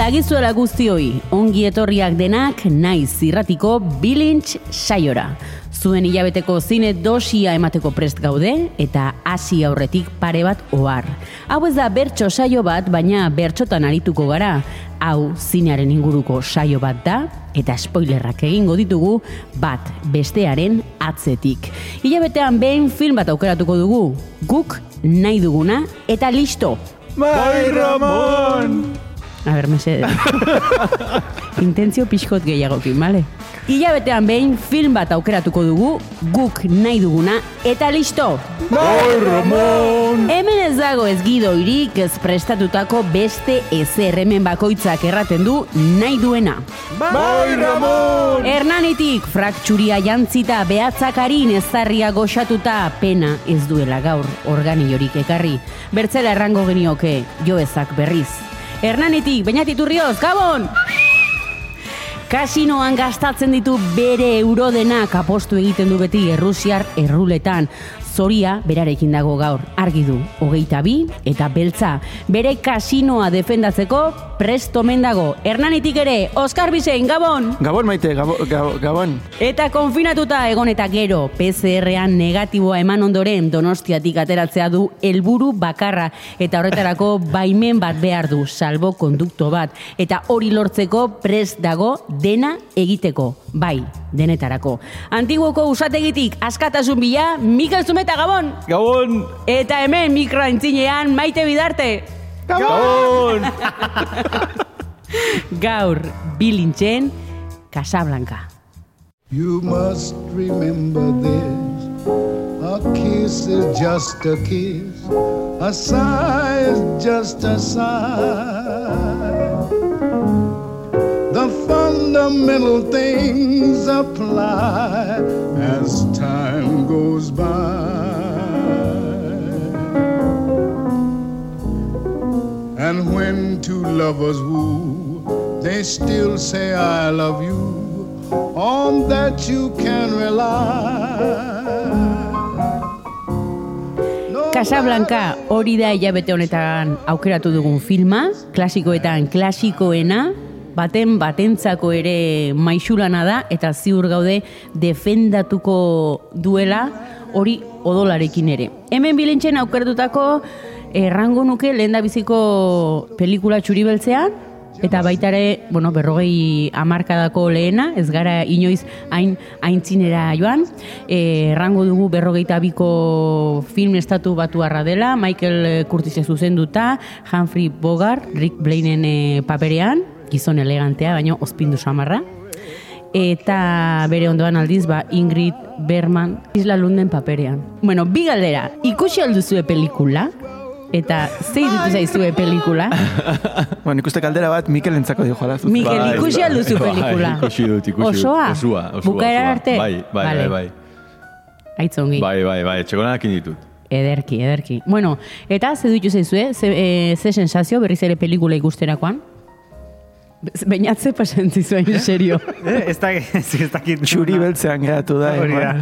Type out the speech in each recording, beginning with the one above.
dagizuela guztioi, ongi etorriak denak naiz zirratiko bilintx saiora. Zuen hilabeteko zine dosia emateko prest gaude eta hasi aurretik pare bat ohar. Hau ez da bertso saio bat, baina bertsotan arituko gara. Hau zinearen inguruko saio bat da eta spoilerrak egingo ditugu bat bestearen atzetik. Hilabetean behin film bat aukeratuko dugu. Guk nahi duguna eta listo. Bai, Ramon! A ber, mese... Intentzio pixkot gehiagokin, bale? Ilabetean behin film bat aukeratuko dugu, guk nahi duguna, eta listo! Bai, Ramon! Hemen ez dago ez gidoirik ez prestatutako beste ezer hemen bakoitzak erraten du nahi duena. Bai, Ramon! Hernanitik, fraktxuria jantzita, behatzakarin ezarria goxatuta, pena ez duela gaur organiorik ekarri. Bertzela errango genioke, joezak berriz. Hernanitik, bainatiturrioz, gabon! Kasinoan gastatzen ditu bere eurodenak apostu egiten du beti errusiar erruletan. Zoria berarekin dago gaur, argi du, hogeita bi eta beltza. Bere kasinoa defendatzeko prestomen dago. Hernanitik ere, Oskar Bizein, Gabon! Gabon maite, gabo, gabo, gabon. Eta konfinatuta egon eta gero, PCR-an negatiboa eman ondoren donostiatik ateratzea du helburu bakarra eta horretarako baimen bat behar du, salbo kondukto bat. Eta hori lortzeko prest dago dena egiteko, bai, denetarako. Antiguoko usategitik askatasun bila, Mikel Zumeta Gabon! Gabon! Eta hemen mikroa entzinean maite bidarte! Gabon! Gaur, bilintzen, Casablanca. You must remember this. A kiss is just a kiss. A sigh is just a sigh. Fundamental things apply as time goes by. And when two lovers woo, they still say I love you. On that you can rely. Casablanca hori da hilabete honetan aukeratu dugun filma, klasikoetan klasikoena, baten batentzako ere maixulana da eta ziur gaude defendatuko duela hori odolarekin ere. Hemen bilintzen aukeratutako errango nuke lehen biziko pelikula txuri beltzean, eta baita ere, bueno, berrogei amarkadako lehena, ez gara inoiz hain aintzinera joan, e, errango dugu berrogeita biko film estatu batu dela, Michael Curtis zuzenduta, Humphrey Bogart, Rick Blainen e, paperean, gizon elegantea, baino ospindu samarra, eta bere ondoan aldiz, ba, Ingrid Berman, Isla Lunden paperean. Bueno, bi galdera, ikusi alduzue pelikula, eta zei ditu zaizue pelikula? bueno, ikuste kaldera bat Mikel entzako dio joala. Mikel, Bai, ikusi alduzu bai, pelikula? ikusi dut, ikusi dut. Osoa? Osua, osua, Bukaera arte? Bai, bai, Vale. bai, bai. Aitzongi. Bai, bai, bai, txegonakin ditut. Ederki, ederki. Bueno, eta ze ditu zaizue, ze, e, ze sensazio berriz ere pelikula ikusterakoan? Bainatze pasentzi zuen, serio. Eh, ez da, ez, dakit. Txuri beltzean geratu da. Hori da.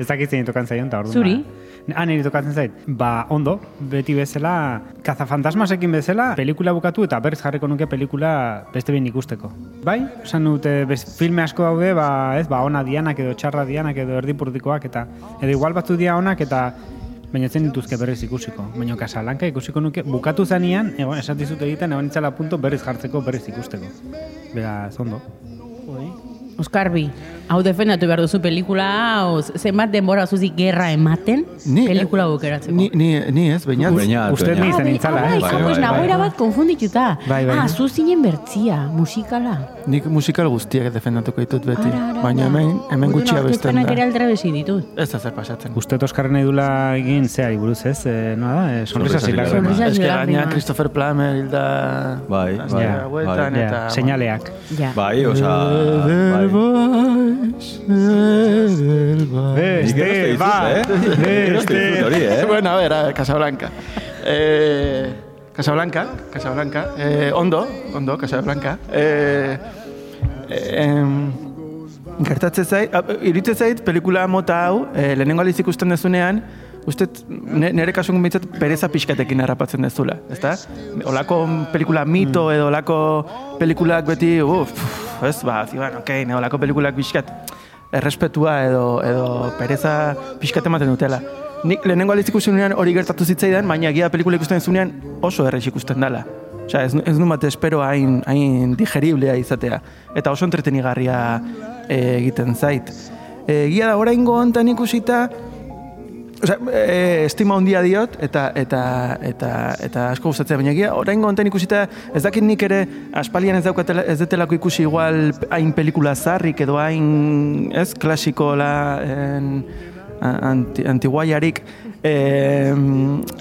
Ez dakit zein tokan zaion, eta orduan. Zuri? Ah, niri tokatzen zait. Ba, ondo, beti bezala, kazafantasmasekin bezala, pelikula bukatu eta berriz jarriko nuke pelikula beste behin ikusteko. Bai? Esan dute, bez, filme asko daude, ba, ez, ba, ona dianak edo txarra dianak edo erdipurdikoak eta edo igual batzu dia onak eta baina zen dituzke berriz ikusiko. Baina kasalanka ikusiko nuke, bukatu zanean, egon, esatizut egiten, egon itzala punto berriz jartzeko, berriz ikusteko. Beraz, ondo. Oskarbi, hau defendatu behar duzu pelikula, hau zenbat denbora zuzik gerra ematen, pelikula bukeratzeko. Ni, ni, ni ez, Usted bainat. ni izan bai, nintzala, ah, eh? bai, Bai, ah, pues bai, bai. bat konfundituta. Bai, bai. Ah, zu zinen bertzia, musikala. Nik musikal guztiak defendatuko ditut beti. Ara, ara, Baina hemen, hemen gutxia bestan da. ere aldra bezi ditut. Ez da zer pasatzen. Uste toskarren edula egin zeari buruz ez, eh, e, noa da? E, sonrisa zilarrema. Ez que gaina Christopher Plummer hilda... Bai, bai, bai. Eta, Seinaleak. Ja. Bai, oza... Beste, ba! Beste! Bueno, a ver, Casablanca. Eh... Casablanca, Casablanca. Eh, ondo, ondo, Casablanca. Eh, eh, gertatzen zait, a, iritze zait, pelikula mota hau, eh, lehenengo aldiz ikusten dezunean, uste nire kasuan bintzat pereza pixkatekin harrapatzen dezula, ezta? Olako pelikula mito edo olako pelikulak beti, uff, ez, ba, ziban, okei, ne, olako pelikulak pixkat, errespetua edo, edo pereza pixkat ematen dutela. Nik lehenengo aldiz ikusten nuenean hori gertatu zitzaidan, baina egia pelikula ikusten zunean oso errex ikusten dela. Osea, ez, ez nu bat espero hain, hain digeriblea izatea. Eta oso entretenigarria e, egiten zait. E, egia da, oraingo hontan ikusita, Osea, e, estima handia diot eta eta eta eta asko gustatzen baina egia oraingo hontan ikusita ez dakit nik ere aspalian ez daukatela ez detelako ikusi igual hain pelikula zarrik edo hain ez klasikola en, anti, antiguaiarik eh,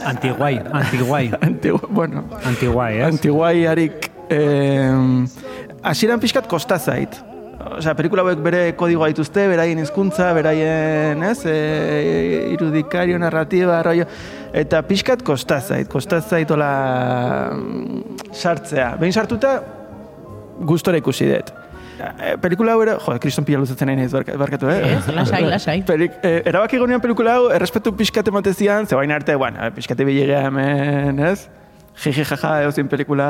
Antiguai, antiguai. anti, bueno, Antiguai, ez? antiguaiarik eh, hasieran pixkat kosta zait. Osea, pelikula hauek bere kodigoa dituzte, beraien hizkuntza, beraien, ez, e, irudikario, narratiba, rollo, eta pixkat kosta zait, kosta zait hola mm, sartzea. Behin sartuta, gustora ikusi dut. E, pelikula hau ere, jo, kriston pila luzatzen nahi naiz, barka- barkatu, eh? Ez, lasai, lasai. Pelik, eh, erabaki gonean pelikula hau, errespetu pixkat ematezian, ze baina arte, bueno, pixkate bilegea hemen, ez? Jiji jaja, eozin pelikula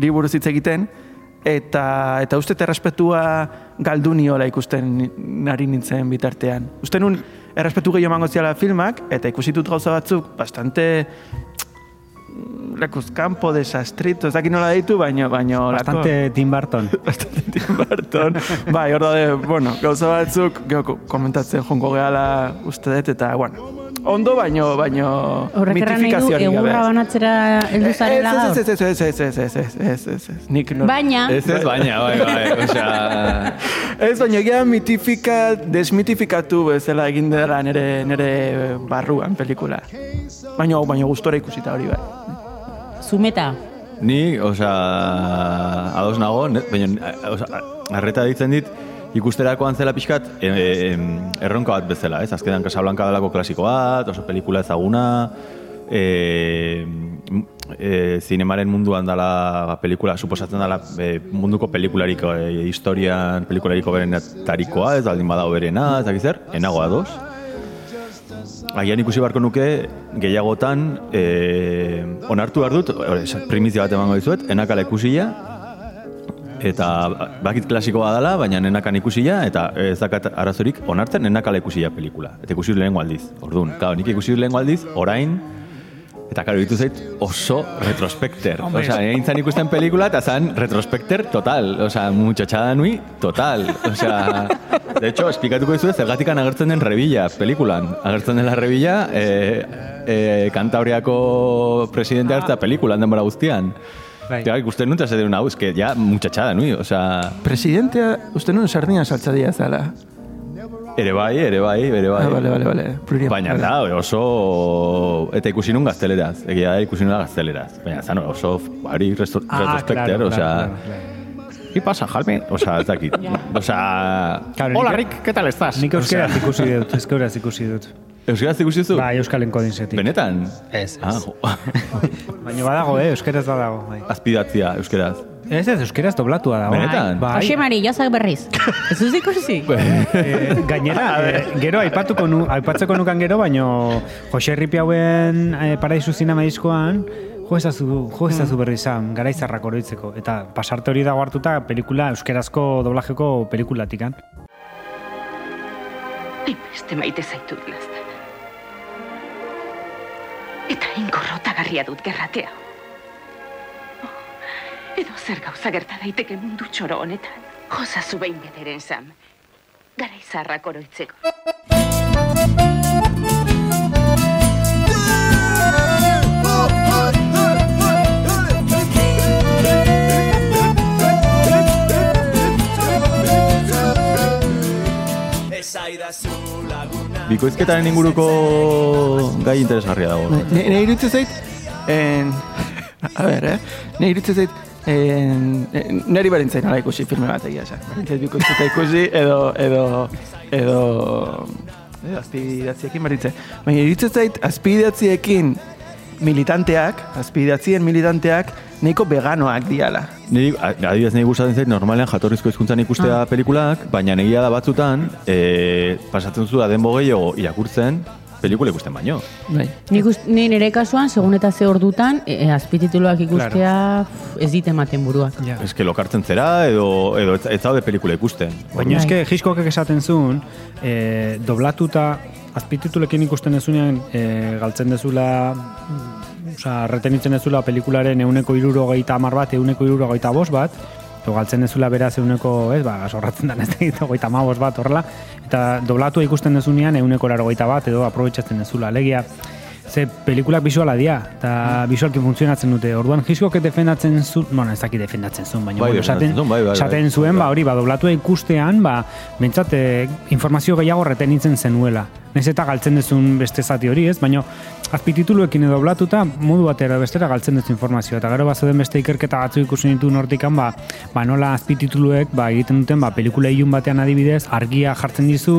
liburuz hitz egiten, eta eta uste errespetua galdu niola ikusten nari nintzen bitartean. Uste nun, errespetu gehiago emango ziala filmak, eta ikusitut gauza batzuk, bastante lekuz kanpo desastrito, ez dakit nola ditu, baino, baino... lako- Bastante Tim Burton. bastante Tim Burton. bai, hor daude, bueno, gauza batzuk, geho, ko- komentatzen jongo gehala uste dut, eta, bueno, ondo baino, baino Horrek erran du, mitifikaziorik gabe. egurra banatzera heldu zarela gaur. Ez, ez, ez, ez, ez, ez, ez, ez, ez, ez, ez, nik no... Baina, Ez ez baina, bai, bai, osea... Ez, baina egia mitifika, desmitifikatu bezala egin dela nere, nere barruan pelikula. Baina, baina gustora ikusita hori bai. Zumeta, Ni, osea, ados nago, baina, osea, arreta ditzen dit, ikusterakoan zela pixkat, e, e, erronka bat bezala, ez? Azkenan Casablanca dalako klasiko bat, oso pelikula ezaguna, e, e, zinemaren munduan dala pelikula, suposatzen dala e, munduko pelikularik, e, historian pelikulariko berenetarikoa, ez aldin badago berena, ez zer, enago ados. Agian ikusi beharko nuke gehiagotan e, onartu behar dut, primizia bat emango dizuet, enakala ikusia, eta bakit klasikoa dela, baina nenakan ikusia, eta ez dakat arazorik onartzen nenakala ikusia pelikula. Eta ikusi dut lehengo aldiz. Orduan, claro, nik ikusi dut lehengo aldiz, orain, eta karo, ditu zait oso retrospekter. Osea, egin zan ikusten pelikula, eta zan retrospekter total. Osea, muchachada nui, total. Osea, de hecho, esplikatuko dizuet, zergatikan agertzen den rebilla pelikulan. Agertzen dela rebilla, e, e, kantabriako presidente hartza pelikulan denbora guztian. Bai. Ja, ikusten nuen, eta hau, eske, ja, muchachada nui, osea, Presidentea, uste nun sardina saltzadia zala. Ere bai, ere bai, ere bai. Ah, vale, vale, vale. Plurian. Baina da, oso... Eta ikusi nun gazteleraz, egia da ikusi nun gazteleraz. Baina zan oso, hori resto, Ah, retrospekter, claro, osea... claro, claro. ¿Qué pasa, Jaime? O sea, ez dakit. O sea... Claro, Hola, Rick, ¿qué tal estás? Nik euskeraz ikusi dut, euskeraz ikusi dut. Euskaraz ikusi duzu? Bai, euskalen kodinsetik. Benetan? Ez, ez. Ah. Baina badago, eh, euskeraz badago. Bai. Azpidatzia, euskaraz. Ez ez, euskeraz doblatua dago. Benetan? Bai. Jose Mari, jazak berriz. Ez duz ikusi? Eh, gainera, eh, gero aipatuko nu, aipatzeko nukan gero, baino Jose Ripi hauen eh, paraizu zinema diskoan, jo ezazu, jo ezazu berri izan, garaizarrak oroitzeko. Eta pasarte hori dago hartuta pelikula, euskerazko doblajeko pelikulatikan. Hainbeste maite zaitut laztan. Eta inkorrotagarria dut gerratea. Edo zer gauza gerta daiteke mundu txoro honetan. Jozazu behin bederen Sam. Gara izarrak oroitzeko. Bikoizketaren inguruko gai interesgarria dago. Ne, ne iruditzen zait, en, a ber, eh? Ne iruditzen zait, en, neri berintzen ala ikusi filme bat egia esan. Berintzen bikoizketa ikusi edo, edo, edo, edo azpidatziekin berintzen. Baina iruditzen zait, azpidatziekin militanteak, azpidatzien militanteak, nahiko veganoak diala. Niri, adibidez, nahi gustatzen zait, normalean jatorrizko hizkuntzan ikustea Ah. pelikulak, baina negia da batzutan, e, pasatzen zu da denbo gehiago irakurtzen, pelikula ikusten baino. Bai. Nik ni nire kasuan, segun eta ze ordutan, e, azpitituluak ikustea pf, ez dit ematen buruak. Ja. Ez que lokartzen zera, edo, edo ez, ez zaude pelikula ikusten. Baina Bai. eske Hitchcockek esaten zuen, e, doblatuta azpititulekin ikusten dezunean e, galtzen dezula Osa, retenitzen dezula pelikularen euneko irurogeita amar bat, euneko irurogeita bost bat, edo galtzen dezula beraz euneko, ez, ba, sorratzen da ez da, goita bat, horrela, eta doblatua ikusten dezunean euneko larogeita bat, edo aprobetsatzen dezula, alegia, ze pelikulak bisuala dira, eta bisualki funtzionatzen dute, orduan Hitchcock defendatzen zuen, bueno, ez dakit defendatzen zuen, baina, Bai, bueno, esaten, zuen, bai, bai, bai. zuen, ba, hori, ba, doblatua ikustean, ba, bentsat, eh, informazio gehiago retenitzen zenuela. Nez eta galtzen dezun beste zati hori, ez? Baina azpitituluekin edo doblatuta modu batera bestera galtzen duzu informazioa. Eta gero bazoden beste ikerketa batzu ikusi nitu nortikan, ba, ba nola azpitituluek ba, egiten duten, ba, pelikula ilun batean adibidez, argia jartzen dizu,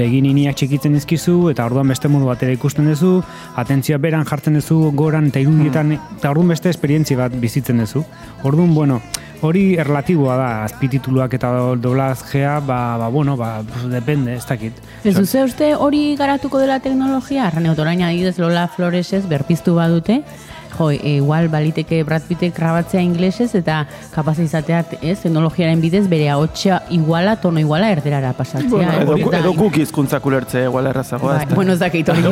begin iniak txikitzen dizkizu, eta orduan beste modu batera ikusten duzu, atentzioa beran jartzen duzu, goran eta irudietan, eta orduan beste esperientzia bat bizitzen duzu. Orduan, bueno, hori erlatiboa da, azpitituluak eta do- doblazgea, ba, ba, bueno, ba, depende, ez dakit. Ez duze uste hori garatuko dela teknologia? Arrane otorain adibidez Lola Floresez berpiztu badute, jo, e, igual baliteke Brad Pittek grabatzea inglesez eta kapaz izatea ez, teknologiaren bidez bere ahotsa iguala, tono iguala erderara pasatzea. Bueno, eh, edo, edo guk hizkuntzak ulertze igual errazagoa. Bai, bueno, ez dakit hori.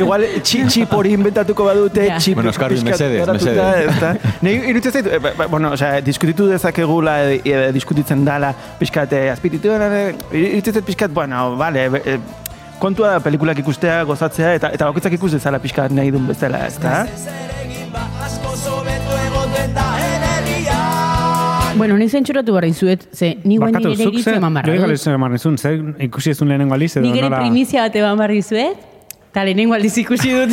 Igual txip hori inventatuko badute, Ja. txip Bueno, pixkat mesedez, mesedez. Nei iruditzen zait, eh, ba- bueno, osea, diskutitu dezakegula edo, edo diskutitzen dala pixkat eh, azpitituen, eh, iruditzen zait pixkat, bueno, vale, eh, kontua da pelikulak ikustea, gozatzea, eta eta bakoitzak ikus dezala pixkat nahi duen bezala, ezta? Bueno, ni zentsuratu behar dizuet, ze ni guen nire ze, eman joi dut. galezen eman zer ikusi ezun lehenengo aliz edo Nik ere nola... primizia bat eman behar dizuet, eta lehenengo aldiz ikusi dut.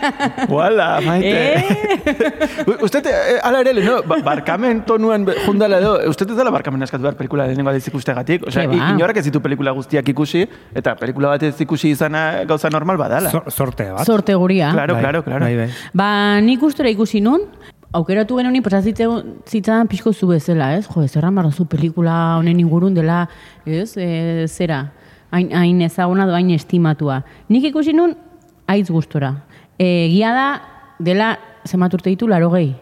Wala, maite. Eh? Uste, eh, ala ere, no, ba, barkamen tonuan be- jundala edo, uste ez dela barkamen eskatu behar pelikula lehenengo aldiz ikustegatik. Osea, Ke ba. i- inorrak ez ditu pelikula guztiak ikusi, eta pelikula bat ez ikusi izana gauza normal badala. Zorte bat. Zorte guria. Claro, Bai, claro, claro. Bai, bai. Ba, nik ustera ikusi nun, aukeratu genuen pasazitzen zitzan pixko zu bezala, ez? Jo, ez erran zu pelikula honen ingurun dela, ez? E, zera, hain, hain ezaguna do hain estimatua. Nik ikusi nun, aiz gustora. E, gia da, dela, zemat urte ditu, laro gehi.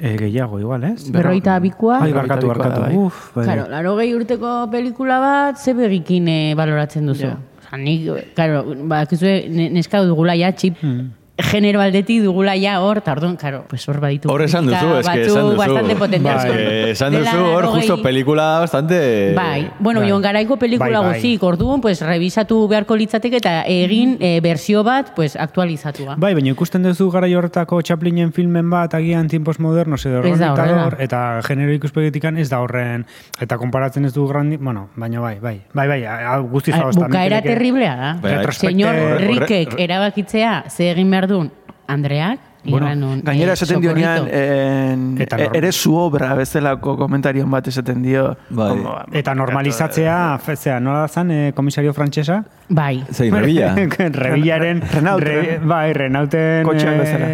E, gehiago, igual, ez? Berroita bikoa. Ai, barkatu, barkatu. bai. Uf, bai. Claro, laro gehi urteko pelikula bat, ze begikin e, baloratzen duzu. Ja. Osa, nik, claro, ba, kizue, neska dugula ja, txip, Hmm. Genero aldetik dugula ja hor, eta orduan, claro, pues hor baditu. Hor esan duzu, kritika es que batzuk esan duzu. bastante potenteak. Bai. Esan duzu, hor justo pelikula bastante... Bai, bueno, Bai. Garaiko pelikula Bai, bai. guzik, orduan, pues, revisatu beharko litzateke eta egin e, bersio bat, pues, aktualizatua. Bai, baina ikusten duzu gara horretako Chaplinen filmen bat agian tiempos modernos edo horrela. eta genero ikuspegitikan ez da horren eta konparatzen ez du grandi, bueno, baina bai, bai, bai, bai, hau guztiz hau Bukaera terriblea da. Bai, bai. Señor Rikek erabakitzea ze egin behar duen Andreak, Bueno, nun, Gainera eh, esaten dionean, sokorrito. en, e- ere zu obra bezalako komentarion bat esaten dio. Bai. como, Eta normalizatzea, fezea, nola da zan, eh, komisario frantsesa? Bai. Zein, revilla? Revillaren, Renault, re, bai, Renaulten... Kotxean eh, bezala.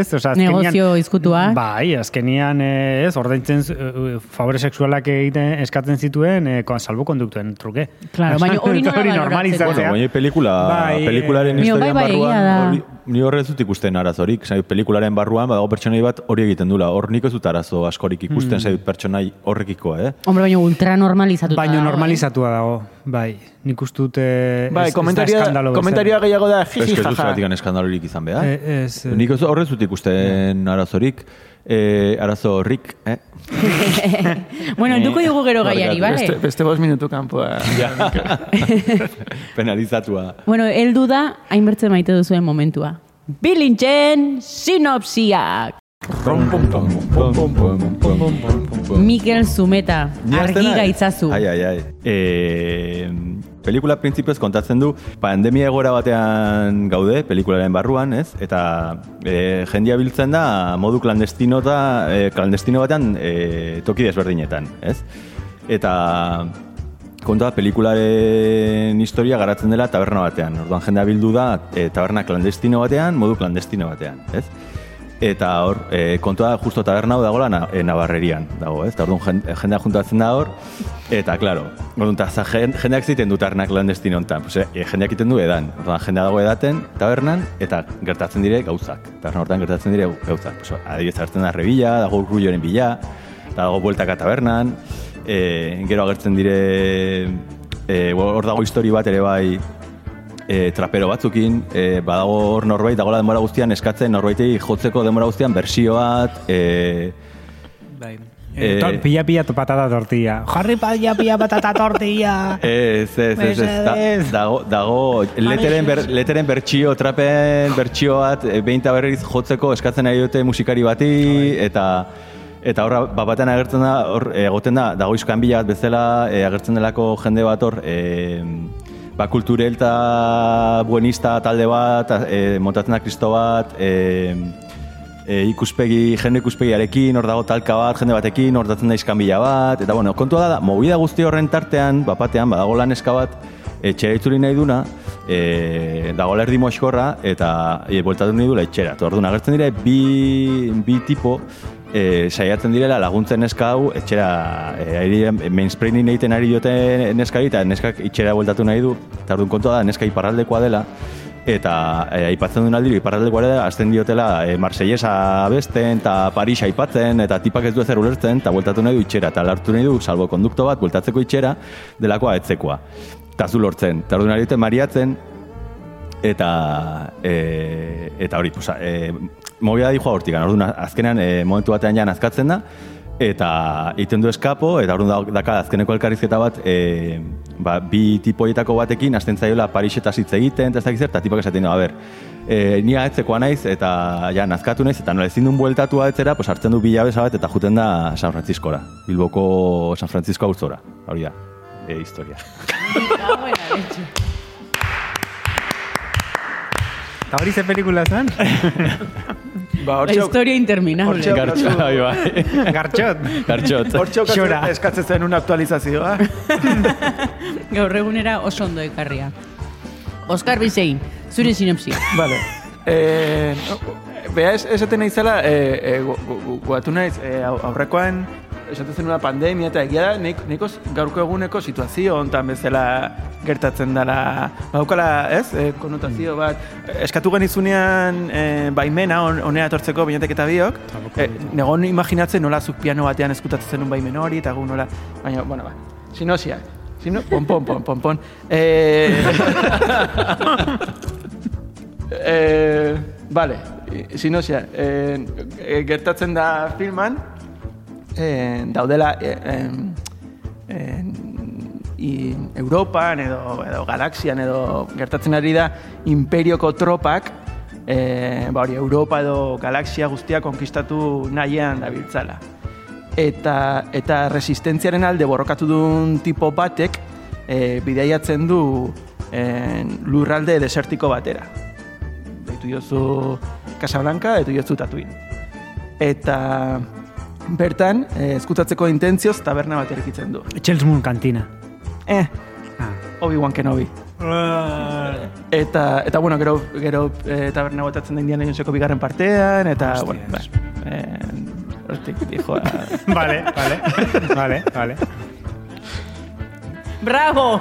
Ez, oza, azkenian... Negozio izkutua. Bai, azkenian, eh, ez, ordaintzen, eh, favore sexualak egiten eskatzen zituen, eh, kon- salbukonduktuen truke. Claro, baina hori nola Hori normalizatzea. Bueno, baina pelikula, Bai, pelikularen eh, historian bai, bai, barruan, hori, ni horre ez dut ikusten arazorik. Zai, pelikularen barruan, badago pertsonai bat hori egiten dula. Hor nik ez dut arazo askorik ikusten, Hmm. zai, pertsonai horrekiko, eh? Hombre, baina ultra normalizatuta Baina dago, normalizatua dago, bai. Nik uste dut... eh, ez- Bai, ez da eskandalo komentaria gehiago da, Ez jiji que ez jaja. zergatik eskandalorik izan behar. Eh, ez, eh. Nik ez horrez dut ikusten arazorik. E, arazo horrik, eh? bueno, enduko dugu gero gaiari, Beste, bale? beste bost minutu kanpoa. Penalizatua. Bueno, heldu da, hainbertze maite duzuen momentua. Bilintzen sinopsiak. Mikel Zumeta, argi gaitzazu. Ai, ai, ai. E, pelikula printzipioz kontatzen du, pandemia egora batean gaude, pelikularen barruan, ez? Eta e, jendia biltzen da modu klandestino, eta, e, klandestino batean e, toki desberdinetan, ez? Eta kontua pelikularen historia garatzen dela taberna batean. Orduan jendea bildu da e, taberna klandestino batean, modu klandestino batean, ez? Eta hor, e, kontua justo taberna hau dagoela na, e, Navarrerian dago, ez? Eta orduan jen- jendea juntatzen da hor, eta, klaro, orduan, ta, jendeak ziten du taberna klandestino honetan, pues, e, jendeak iten du edan. Orduan, jendea dago edaten tabernan, eta gertatzen dire gauzak. Taberna hortan gertatzen dire gauzak. Pues, adibidez hartzen da rebila, dago urrulloren bila, dago bueltaka tabernan, e, gero agertzen dire, e, hor dago histori bat ere bai, e, trapero batzukin, e, badago hor norbait, dagoela denbora guztian eskatzen norbaitei jotzeko denbora guztian bersio bat, e, Bai. Eh, Eh, pilla, pilla tu patata tortilla. Jarri pilla, pilla patata tortilla. Ez, ez, ez, ez, da, dago, dago leteren, ber, leteren bertxio, trapen bertxio bat, e, behin eta berriz jotzeko eskatzen nahi dute musikari bati, eta eta horra, bat batean agertzen da, hor, e, egoten da, dago izkan bila bat bezala, e, agertzen delako jende bat hor, e, ba, kulturel eta buenista talde bat, e, montatzen da kristo bat, e, e, ikuspegi, jende ikuspegiarekin, hor dago talka bat, jende batekin, hor datzen da iskanbila bat, eta bueno, kontua da, da, movida guzti horren tartean, bapatean, badago lan eska bat, etxera itzuli nahi duna, e, dago erdi moxkorra, eta e, bueltatu nahi dula etxera. Orduan agertzen dire, bi, bi tipo, e, saiatzen direla laguntzen neska hau, etxera, e, ari, mainspraining egiten ari diote neskari, eta neskak itxera bueltatu nahi du, eta orduan kontua da, neska iparraldekoa dela, eta e, aipatzen duen aldiro iparraldekoa ere azten diotela e, Marsellesa abesten eta Paris aipatzen eta tipak ez du ezer ulertzen eta bueltatu nahi du itxera eta lartu nahi du salbo kondukto bat bueltatzeko itxera delakoa etzekoa. Eta zu lortzen eta orduan ari mariatzen eta e, eta hori pues, e, movida di joa hortik orduan azkenean e, momentu batean ja nazkatzen da eta egiten du eskapo, eta orduan da- daka azkeneko elkarrizketa bat, e, ba, bi tipoietako batekin, hasten zaiola Parisetaz hitz egiten, eta ez eta tipak esaten du, a ber, e, ni ahetzekoa naiz, eta ja, nazkatu naiz, eta nola ezin duen bueltatu ahetzera, pues hartzen du bilabeza bat, eta juten da San Franciscora, Bilboko San Francisco auzora, hori da, e, historia. Eta hori ze pelikula zen? Ba, La historia interminable. Gartxot. Gartxot. Gartxot. Hortxe Xora. eskatzen zen una aktualizazioa. Gaur egunera oso ondo ekarria. Oskar Bizein, zure sinopsia. Vale. Eh, Bea, ez, esaten nahi zela, eh, eh, gu- gu- gu- guatu naiz, eh, au- aurrekoan, esaten zen una pandemia, eta egia da, nik, nikos gaurko eguneko situazio hontan bezala gertatzen dela, baukala, ez, eh, konotazio bat, eskatu genizunean eh, baimena on, onea etortzeko binetek eta biok, eh, negon imaginatzen nola zuk piano batean eskutatzen zenun baimen hori, eta gu nola, baina, bueno, ba, sinosia, Sino, pon, pon, pon, pon, pon. Eh, eh, vale, sinosia, eh, gertatzen da filman, eh, daudela eh, em, en, i, Europan edo, edo galaxian edo gertatzen ari da imperioko tropak eh, ba hori, Europa edo galaxia guztia konkistatu nahian dabiltzala. Eta, eta resistentziaren alde borrokatu duen tipo batek eh, bidaiatzen du eh, lurralde desertiko batera. Deitu jozu Casablanca, deitu jozu Tatooine. Eta bertan, eh, eskutatzeko intentzioz taberna bat erikitzen du. Charles Moon kantina. Eh, Ah. Obi-Wan Kenobi. Eta, eta bueno, gero, gero e, taberna botatzen da Indiana Joneseko bigarren partean, eta, Hostias. bueno, ba, e, hortik dijoa. vale, vale, vale, vale. Bravo!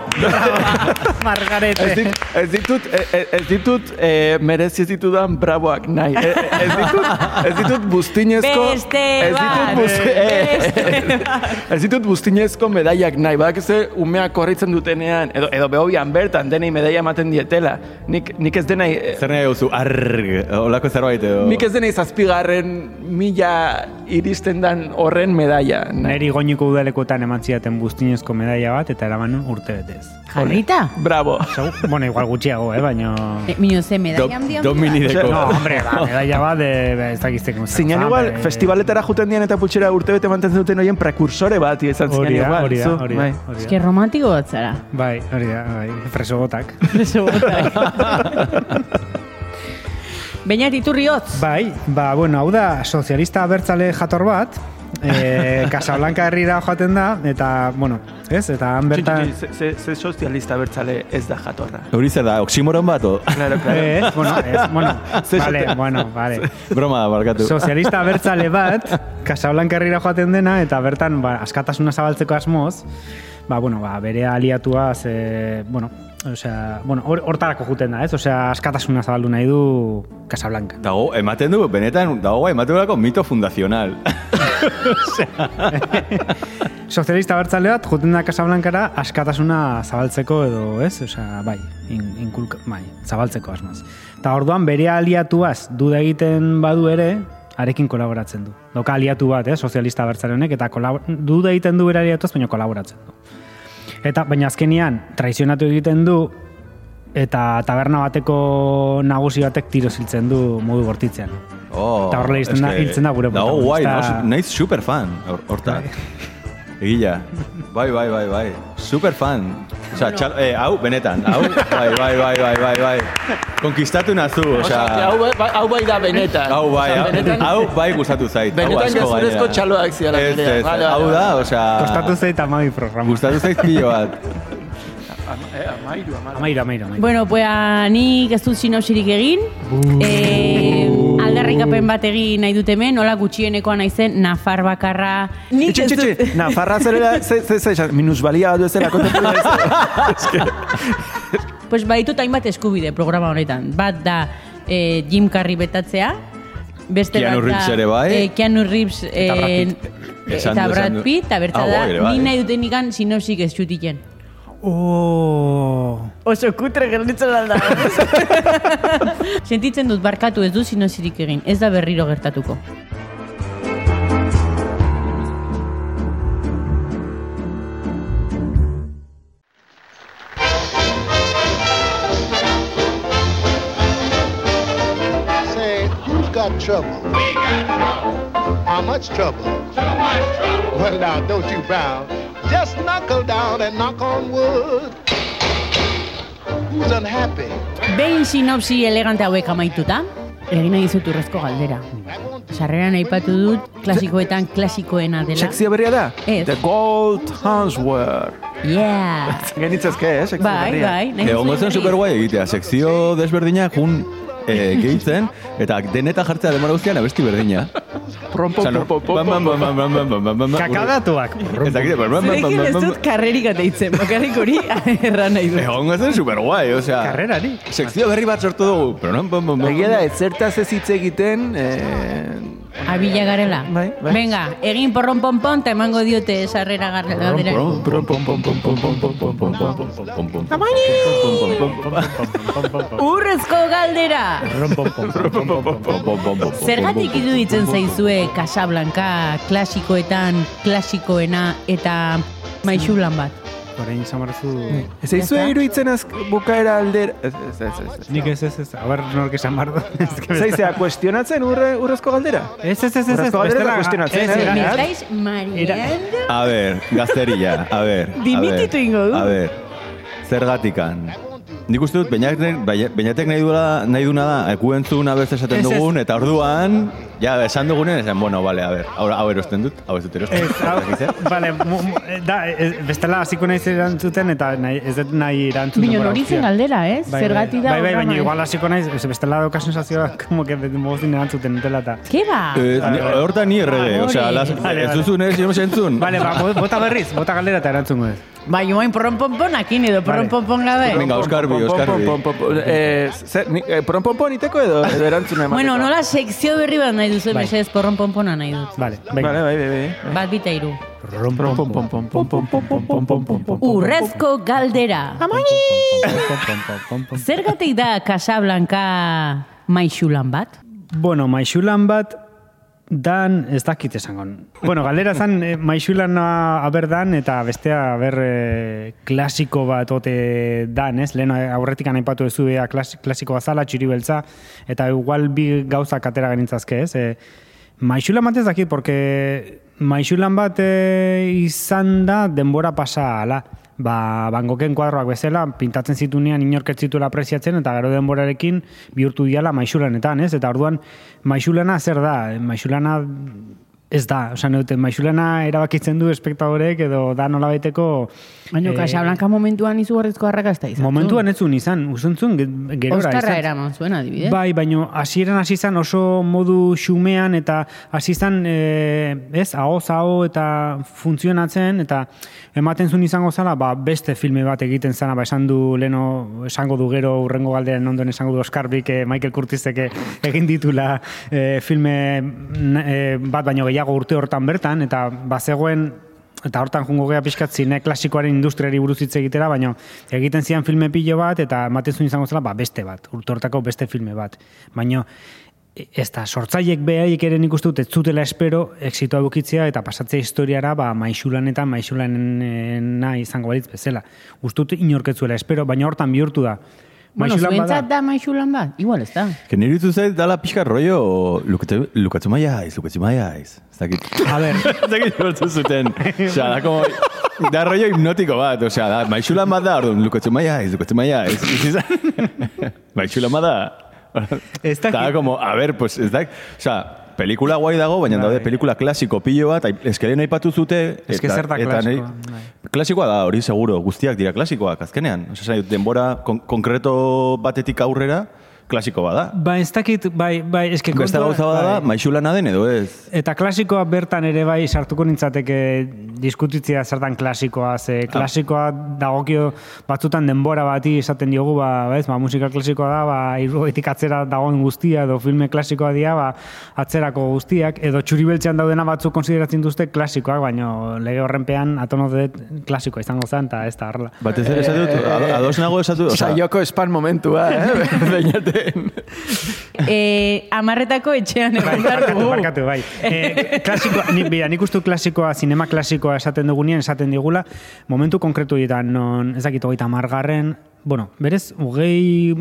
Margarete. Ez, dit, ez ditut, ez, ez ditut eh, merezi ez ditudan braboak nahi. Eh, eh, Ez ditut, ez ditut bustinezko... Beste ez ditut, buz- eh, Beste ez ditut bustinezko medaiak nahi. Badak ze umeak korritzen dutenean, edo, edo behobian bertan, denei medaia ematen dietela. Nik, nik ez denai... Zer nahi duzu, arg, olako zerbait edo... Nik ez denei zazpigarren mila iristen dan horren medaia. nahi. Neri goñiko udalekoetan eman zidaten buztinezko medaia bat, eta eraman urte betez. Jarrita? Bravo. Segu, bueno, igual gutxiago, eh, baina... Eh, Mino ze medalla Do, handia domini deko. No, hombre, ba, medaia bat, de, ez dakizteko. Zinan igual, festivaletara juten dian eta putxera urte bete mantentzen duten horien prekursore bat izan da, igual. hori da, zu, hori da. bai. hori da. Eske romantiko bat zara. Bai, hori da, bai, freso botak. Preso botak. Beñat iturri hotz. Bai, ba, bueno, hau da, sozialista abertzale jator bat, e, Casablanca herrira joaten da, eta, bueno, ez, eta han bertan... Txi, ze, ze sozialista bertzale ez da jatorra. Hori zer da, oximoron bat, o? Claro, claro. Ez, bueno, ez, bueno, Ze vale, bueno, vale. Broma da, barkatu. Sozialista abertzale bat, Casablanca herrira joaten dena, eta bertan, ba, askatasuna zabaltzeko asmoz, ba, bueno, ba, bere aliatua, ze, bueno, osea, bueno, hor- hortarako juten da, ez? Osea, askatasuna zabaldu nahi du Casablanca. Dago, ematen du, benetan, dago, ematen duelako mito fundazional. Sozialista abertzale bat, juten da Casablancara askatasuna zabaltzeko edo, ez? Osea, bai, in, inkulka, bai, zabaltzeko asmoz. Eta orduan bere aliatuaz duda egiten badu ere, arekin kolaboratzen du. Doka aliatu bat, eh, sozialista abertzale honek, eta kolabor- duda egiten du bere aliatuaz, baina kolaboratzen du. Eta, baina azkenian, traizionatu egiten du, eta taberna bateko nagusi batek tiro ziltzen du modu bortitzean. Oh, Eta horrela hiltzen da- hiltzen da gure Dago guai, protagonista. naiz superfan, hor- hortan. Egila. Bai, bai, bai, bai. Superfan. Osea, txal, eh, hau, benetan, hau, bai, bai, bai, bai, bai, bai. Konkistatu nazu, osea, hau, bai- hau bai da benetan. hau bai, hau, bai gustatu zait. benetan gezurezko gainera. txaloak ziala. Ez, ez, hau da, vale. osea, Kostatu zeit amabi programa. gustatu zait pilo bat. Amairu, amairu, amairu. Bueno, pues nik ez dut sinopsirik egin. Eh, aldarrikapen bat egin nahi dut hemen, nola gutxienekoa naizen, Nafar bakarra. Nik dut... itxe, Nafarra zerela, ze, ze, ze, esan, minusbalia bat bezala Pues baditut hainbat eskubide programa honetan. Bat da eh, Jim Carrey betatzea, beste Keanu bat da, Reeves ere bai. eh, Keanu Reeves eh, Brad Pitt. Esan eta Brad. Pitt, eta bertza Ah, da, bai, nik nahi duten ikan sinopsik ez txutiken. Oh. Oso kutre gernitzen alda. Sentitzen dut barkatu ez du sinopsirik egin, ez da berriro gertatuko. Say, who's got trouble? How much trouble? Too much trouble. Well, now, don't you frown. Just knuckle down and knock on wood. Who's unhappy? Behin sinopsi elegante hauek amaituta, egin nahi dizut urrezko galdera. Sarreran aipatu dut, klasikoetan klasikoena dela. Sekzio berria da? Ez. The Gold Hanswear. Yeah! Genitzazke, eh, sekzio Bai, berria. bai. nahi Egongo duzu zen berri? super guai egitea, sekzio desberdinak jun e, gehitzen, eta deneta jartzea demora guztian abesti berdina. Rompo, pompo, pompo. Kakadatuak. Eta gire, bam, bam, bam, Zurekin ez dut karrerik ateitzen, bakarrik hori erran nahi dut. Egon ez den superguai, osea. Karrera, ni. Sekzio berri bat sortu dugu. Egia da, ez zertaz ez hitz egiten, eh, Abila garela. Bai, bai. Venga, egin porron pon pon, te mango diote sarrera garela. Porron porron pon pon pon pon pon pon pon pon pon pon pon pon pon Urrezko galdera! Zergatik iduditzen zaizue Casablanca, klasikoetan, klasikoena eta maixulan bat? Orain samarzu... ez zaizue iruditzen azk bukaera alder... Ez, ez, ez, ez. Nik ez ez ez. A ber, nork esan bardo. Zaizea, kuestionatzen urre, urrezko galdera? Ez ez ez ez. Urrezko galdera kuestionatzen, ez, eh? ez, ez. mareando? A ver, gazterilla, a ver. a Dimititu ingo du. A ver, zergatikan. nik uste dut, beinatek, baina- beinatek nahi, duela, nahi duna da, eku entzuna beste esaten Ez, ez. dugun, eta orduan, ja, esan dugunen, esan, bueno, bale, a ber, hau, hau erosten dut, hau ez dut erosten. Ez, hau, vale, mu, da, ez, bestela hasiko naiz erantzuten eta nahi, ez dut nahi erantzuten. Bino, hori zen galdera, ez? Bai, Zergati da Bai, bai, baina igual hasiko naiz, ez, bestela dauka sensazioa, como que mozin erantzuten dutela eta. Ke ba? Eh, Horta ni errege, osea, hori. las, Vale, ez vale. duzun ez, jo entzun. Vale, ba, bo- bota berriz, bota galdera eta erantzungo ez. Ba, joain porron-ponponakin edo porron-ponpon gabe. Venga, pom, Oskarbi. pom, pom, pom, eh, zer, ni- eh, niteko edo, edo erantzuna emateko? Bueno, nola sekzio berri bat nahi nahi duzu, bai. mesedez porron pompona nahi dut. Vale, venga. Vale, bai, bai, bai. Bat bita iru. Urrezko galdera. Amoni! Zergatik da Casablanca maixulan bat? Bueno, maixulan bat dan ez dakit esango. Bueno, galdera zan, eh, maixulan aber dan, eta bestea aber eh, klasiko bat ote dan, ez? Lehen aurretik aipatu ez ea klas, klasiko bazala, txuri beltza, eta igual bi gauzak atera genintzazke, ez? E, maixulan bat ez dakit, porque maixulan bat eh, izan da denbora pasa ala. Ba, bangoken kuadroak bezala, pintatzen zitunean inork ez zituela apresiatzen, eta gero denborarekin bihurtu diala maixulanetan, ez? Eta orduan, maixulana zer da? Maixulana ez da, osea, neute, maixulana erabakitzen du espektadorek edo da nola baiteko... Baina, eh, Casablanca momentuan izugarrizko arrakasta izan. Momentuan ez zuen izan, usuntzun, ge- gerora. Oskarra izan. eraman zuen adibidez. Bai, baino hasieran hasi zan oso modu xumean eta hasi zan e, ez, ahoz aho eta funtzionatzen eta ematen zuen izango zala, ba, beste filme bat egiten zana, ba, esan du leno, esango du gero urrengo galderen ondoen esango du Oscar Brik, eh, Michael Curtisek eh, egin ditula eh, filme eh, bat baino gehiago urte hortan bertan eta bazegoen eta hortan jungo gea pixkat zine klasikoaren industriari buruz hitz egitera, baina egiten zian filme pilo bat, eta ematen zuen izango zela, ba, beste bat, urte hortako beste filme bat. Baina, ez da, sortzaiek behaiek ere nik dut, ez zutela espero, exitoa bukitzea, eta pasatzea historiara, ba, maixulanetan, maixulanena izango balitz bezala. Gustut inorketzuela espero, baina hortan bihurtu da. Bueno, Maixulan zuentzat da maixulan bat? Igual ez da. Que nire ditu zait, dala pixka rollo, lukatu, lukatu maiaiz, lukatu maiaiz. Ez dakit. A ber, Ez dakit lortu zuten. Osea, da como... Da rollo hipnotiko bat, osea, da, maixulan bat da, orduan, lukatu maiaiz, lukatu maiaiz. maixulan bat da. Ez dakit. Da, como, a ver, pues, ez da, osea, pelikula guai dago, baina daude pelikula klasiko pilo bat, eskelen aipatu zute. Que zer da klasikoa, nahi- bai. Klasikoa da, hori seguro, guztiak dira klasikoak, azkenean. Dut, denbora kon konkreto batetik aurrera, klasiko bada. ba, ez dakit, bai, bai, eske Beste kontua- gauza bada, bai. maixulana den edo ez. Eta klasikoa bertan ere bai sartuko nintzateke diskutitzea zertan klasikoa, ze klasikoa dagokio batzutan denbora bati esaten diogu, ba, bez, ba, musika klasikoa da, ba, irrogetik atzera dagoen guztia, edo filme klasikoa dira, ba, atzerako guztiak, edo txuribeltzean daudena batzuk konsideratzen duzte klasikoak, baino lege horrenpean atono dut klasikoa izango zen, eta ez da horrela. Batez ere esatu ado- ados nago esatu osea, Saioko espan momentua, eh? Beinaten. E, amarretako etxean Bai, egon behar dugu. barkatu, bai. E, klasikoa, ni, bera, nik uste dut klasikoa, sinema klasikoa esaten dugunean, esaten digula, momentu konkretu horietan, non, ez dakit, hogeita amargarren, bueno, berez, hogei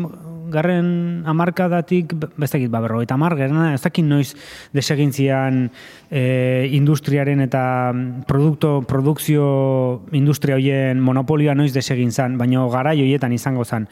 garren amarkadatik, ez ba, berrogeita amargarren, ez dakit noiz desegintzian e, industriaren eta produkto, produkzio industria hoien monopolioa noiz desegin zan, baina garai hoietan izango zan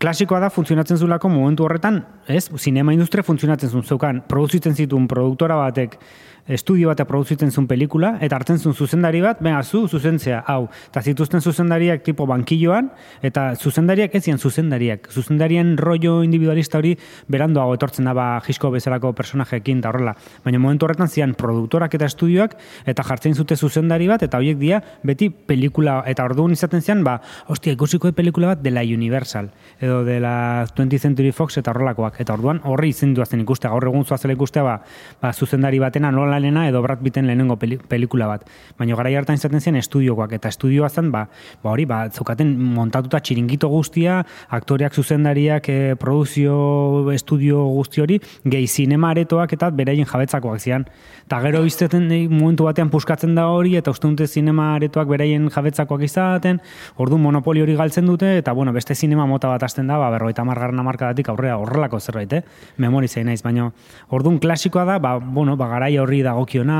klasikoa da funtzionatzen zulako momentu horretan, ez? Zinema industria funtzionatzen zuen zeukan, produzitzen zituen produktora batek estudio batek produzitzen zuen pelikula, eta hartzen zuen zuzendari bat, benga, zu, zuzentzea, hau. Eta zituzten zuzendariak tipo bankilloan, eta zuzendariak ez zian zuzendariak. Zuzendarien rollo individualista hori berandoago etortzen da ba jisko bezalako personajeekin eta horrela. Baina momentu horretan zian produktorak eta estudioak, eta jartzen zute zuzendari bat, eta horiek dira beti pelikula, eta orduan izaten zian, ba, hostia, ikusiko pelikula bat dela Universal, edo dela 20th Century Fox eta horrelakoak. Eta orduan horri izendu zen ikustea, gaur egun zuazela ikustea, ba, ba, zuzendari batena Nolanena edo Brad Pitten lehenengo peli, pelikula bat. Baina gara hartan izaten zen estudiokoak, eta estudioa zen, ba, ba hori, ba, zeukaten montatuta txiringito guztia, aktoreak zuzendariak, e, produzio estudio guzti hori, gehi zinema aretoak eta beraien jabetzakoak zian. Eta gero izteten eh, momentu batean puskatzen da hori, eta uste dute zinema aretoak beraien jabetzakoak izaten, ordu monopoli hori galtzen dute, eta bueno, beste zinema mota bat hasten da, ba, berroita margarren amarkadatik aurrera horrelako zerbait, eh? Memori naiz, baina orduan klasikoa da, ba, bueno, ba, garai horri dagokiona,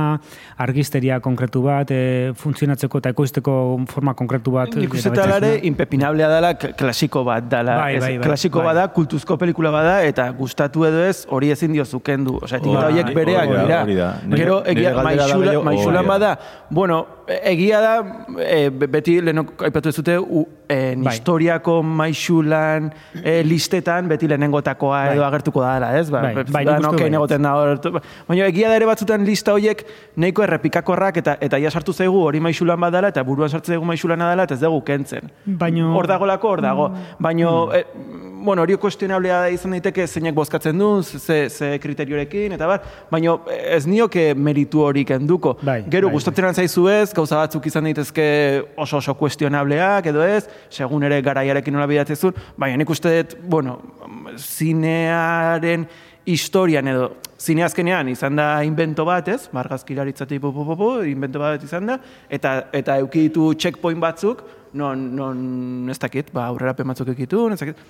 argisteria konkretu bat, e, funtzionatzeko eta ekoizteko forma konkretu bat. Nik uste talare, impepinablea dela klasiko bat dela. Bai, bai, bai, klasiko bai. bada, kultuzko pelikula bada, eta gustatu edo ez, hori ezin dio zukendu. Osea, etiketa horiek bereak dira. Gero, egia, maixula, maixulan bada, bueno, egia da, e, be- beti lehenok aipatu ez dute, u, en Bai. historiako maixulan e, listetan, beti lehenengotakoa edo Bai. agertuko da dela, ez? Ba, Bai, ba, bai, da, bai. egoten da hor. Baina egia da ere batzutan lista horiek nahiko errepikakorrak eta eta ja sartu zaigu hori maixulan badala eta buruan sartzen zaigu maixulana dela eta ez dugu kentzen. Baino- Hor dagolako, hor dago. Baino, eh, bueno, hori kuestionablea izan daiteke zeinek bozkatzen du, ze, ze kriteriorekin, eta bar, baino ez nioke meritu hori kenduko. Bai, Gero, bai, gustatzen bai. zaizu ez, gauza batzuk izan daitezke oso oso kuestionableak, edo ez, segun ere garaiarekin nola bidatzezun, baina nik uste dut, bueno, zinearen historian edo zine azkenean izan da invento bat, ez? Margazkilaritzatik pu, pu, pu, pu, invento bat izan da, eta, eta euki ditu checkpoint batzuk, non, non ez dakit, ba, aurrerapen batzuk ekitu, ez dakit,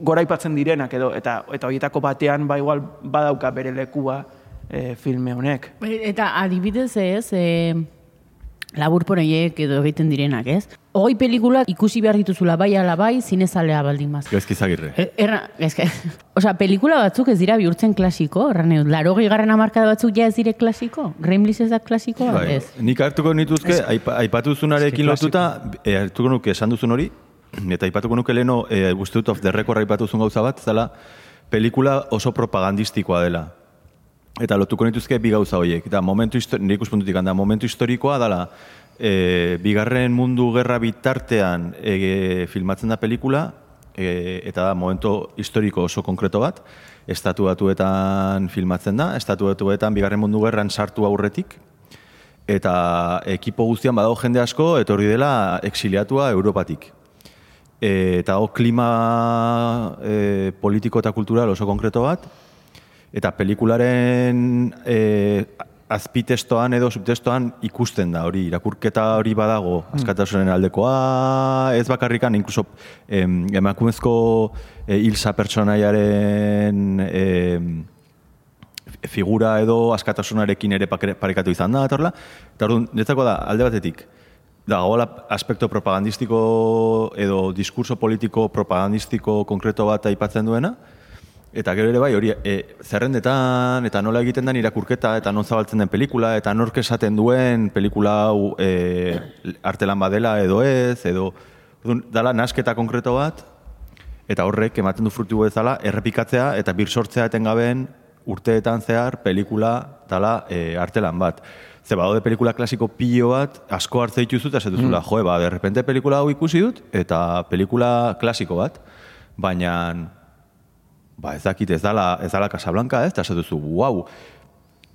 goraipatzen direnak edo, eta, eta horietako batean, ba, igual, badauka bere lekua e, filme honek. Eta adibidez ez, e, laburpon horiek edo egiten direnak, ez? Hoi pelikulak ikusi behar dituzula bai ala bai, zinezalea baldin maz. Gaizki zagirre. E- Erra, eske, osea, pelikula batzuk ez dira bihurtzen klasiko, erran edo, laro garren amarkada batzuk ja ez dire klasiko? Gremlins ez da klasikoa? Bai. Ez. Nik hartuko nituzke, aipa, aipatu zunarekin lotuta, e, hartuko nuke esan duzun hori, eta aipatuko nuke leheno, e, uste dut of the record aipatu zuen gauza bat, zela, pelikula oso propagandistikoa dela. Eta lotuko nituzke bi gauza horiek. Eta momentu histo- nire ikuspuntutik handa, momentu historikoa dela, e, bigarren mundu gerra bitartean e, filmatzen da pelikula, e, eta da momento historiko oso konkreto bat, estatu batuetan filmatzen da, estatu batuetan bigarren mundu gerran sartu aurretik, eta ekipo guztian badago jende asko, etorri dela exiliatua Europatik. E, eta hor klima e, politiko eta kultural oso konkreto bat, eta pelikularen e, azpitestoan edo subtestoan ikusten da hori, irakurketa hori badago, askatasunen aldekoa, ez bakarrikan, inkluso em, emakumezko e, hilsa pertsonaiaren em, figura edo askatasunarekin ere parekatu izan da. Eta orduan, netzako da, alde batetik, dagoela aspekto propagandistiko edo diskurso politiko propagandistiko konkreto bat aipatzen duena, eta gero ere bai, hori e, zerrendetan, eta nola egiten den irakurketa, eta non zabaltzen den pelikula, eta nork esaten duen pelikula hau e, artelan badela edo ez, edo dala nasketa konkreto bat, eta horrek ematen du frutu bezala errepikatzea eta bir sortzea etengabeen urteetan zehar pelikula dala e, artelan bat. Ze badaude pelikula klasiko pilo bat, asko hartze dituzu eta zetuzula, mm. joe, ba, de repente pelikula hau ikusi dut, eta pelikula klasiko bat, baina, ba, ez dakit, ez dala, ez dala Casablanca, ez, eta zetuzu, wow,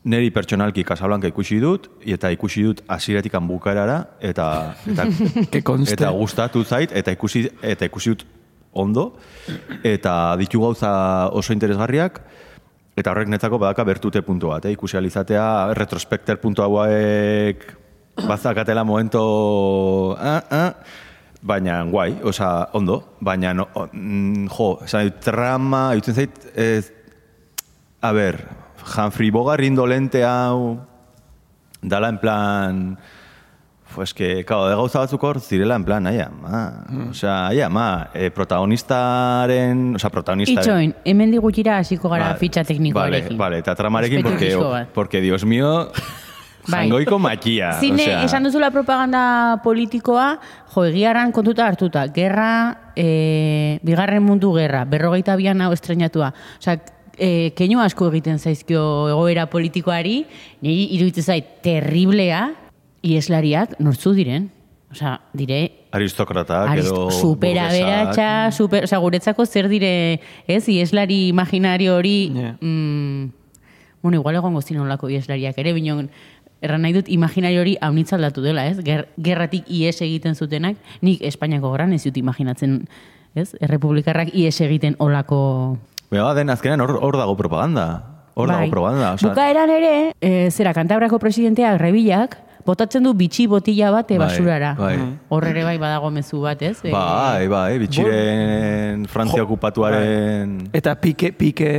neri pertsonalki Casablanca ikusi dut, eta ikusi dut hasieratik bukaerara, eta, eta, eta gustatu zait, eta ikusi, eta ikusi dut ondo, eta ditu gauza oso interesgarriak, eta horrek netzako badaka bertute puntu bat, eh? ikusi alizatea, retrospekter puntu hauek bazakatela momento, ah, ah, baina guai, osa, ondo, baina, no, mm, jo, esan dut, trama, irutzen zait, ez, a ber, Humphrey Bogart indolente hau, dala en plan, Pues que, claro, de gauza batzuk hor zirela en plan, aia, ma, Mm. osea, aia, ma, eh, protagonistaren, osea, protagonistaren... Itxoin, hemen digutira hasiko gara Vale, fitxa teknikoarekin. Vale, vale, eta tramarekin, porque, porque, Dios mío, Bai. jangoiko makia. Zine, osea, esan duzula propaganda politikoa, jo, egiaran kontuta hartuta, gerra, e, bigarren mundu gerra, berrogeita bian hau estrenatua. Osea, e, keinu asko egiten zaizkio egoera politikoari, niri iruditzen zait terriblea, ieslariak nortzu diren. Osea, dire, aristokratak Arist- edo... super aberatsa, super, osea, guretzako zer dire, ez, ieslari imaginario hori, Yeah. mm, bueno, igual egongo zinolako ieslariak ere, binon, erran nahi dut imaginario hori haunitz aldatu dela, ez? Ger, gerratik ies egiten zutenak, nik Espainiako gran ez dut imaginatzen, ez? Errepublikarrak ies egiten olako... Bega, den azkenean hor, hor dago propaganda. Hor dago propaganda. Osea, Bukaeran ere, e, zera, Kantabrako presidenteak, Rebillak, botatzen du bitxi botila bat e, Bai, basurara. bai. Hor ere bai badago mezu bat, ez? Bai, bai, bitxiren Frantzia okupatuaren... Eta pike, pike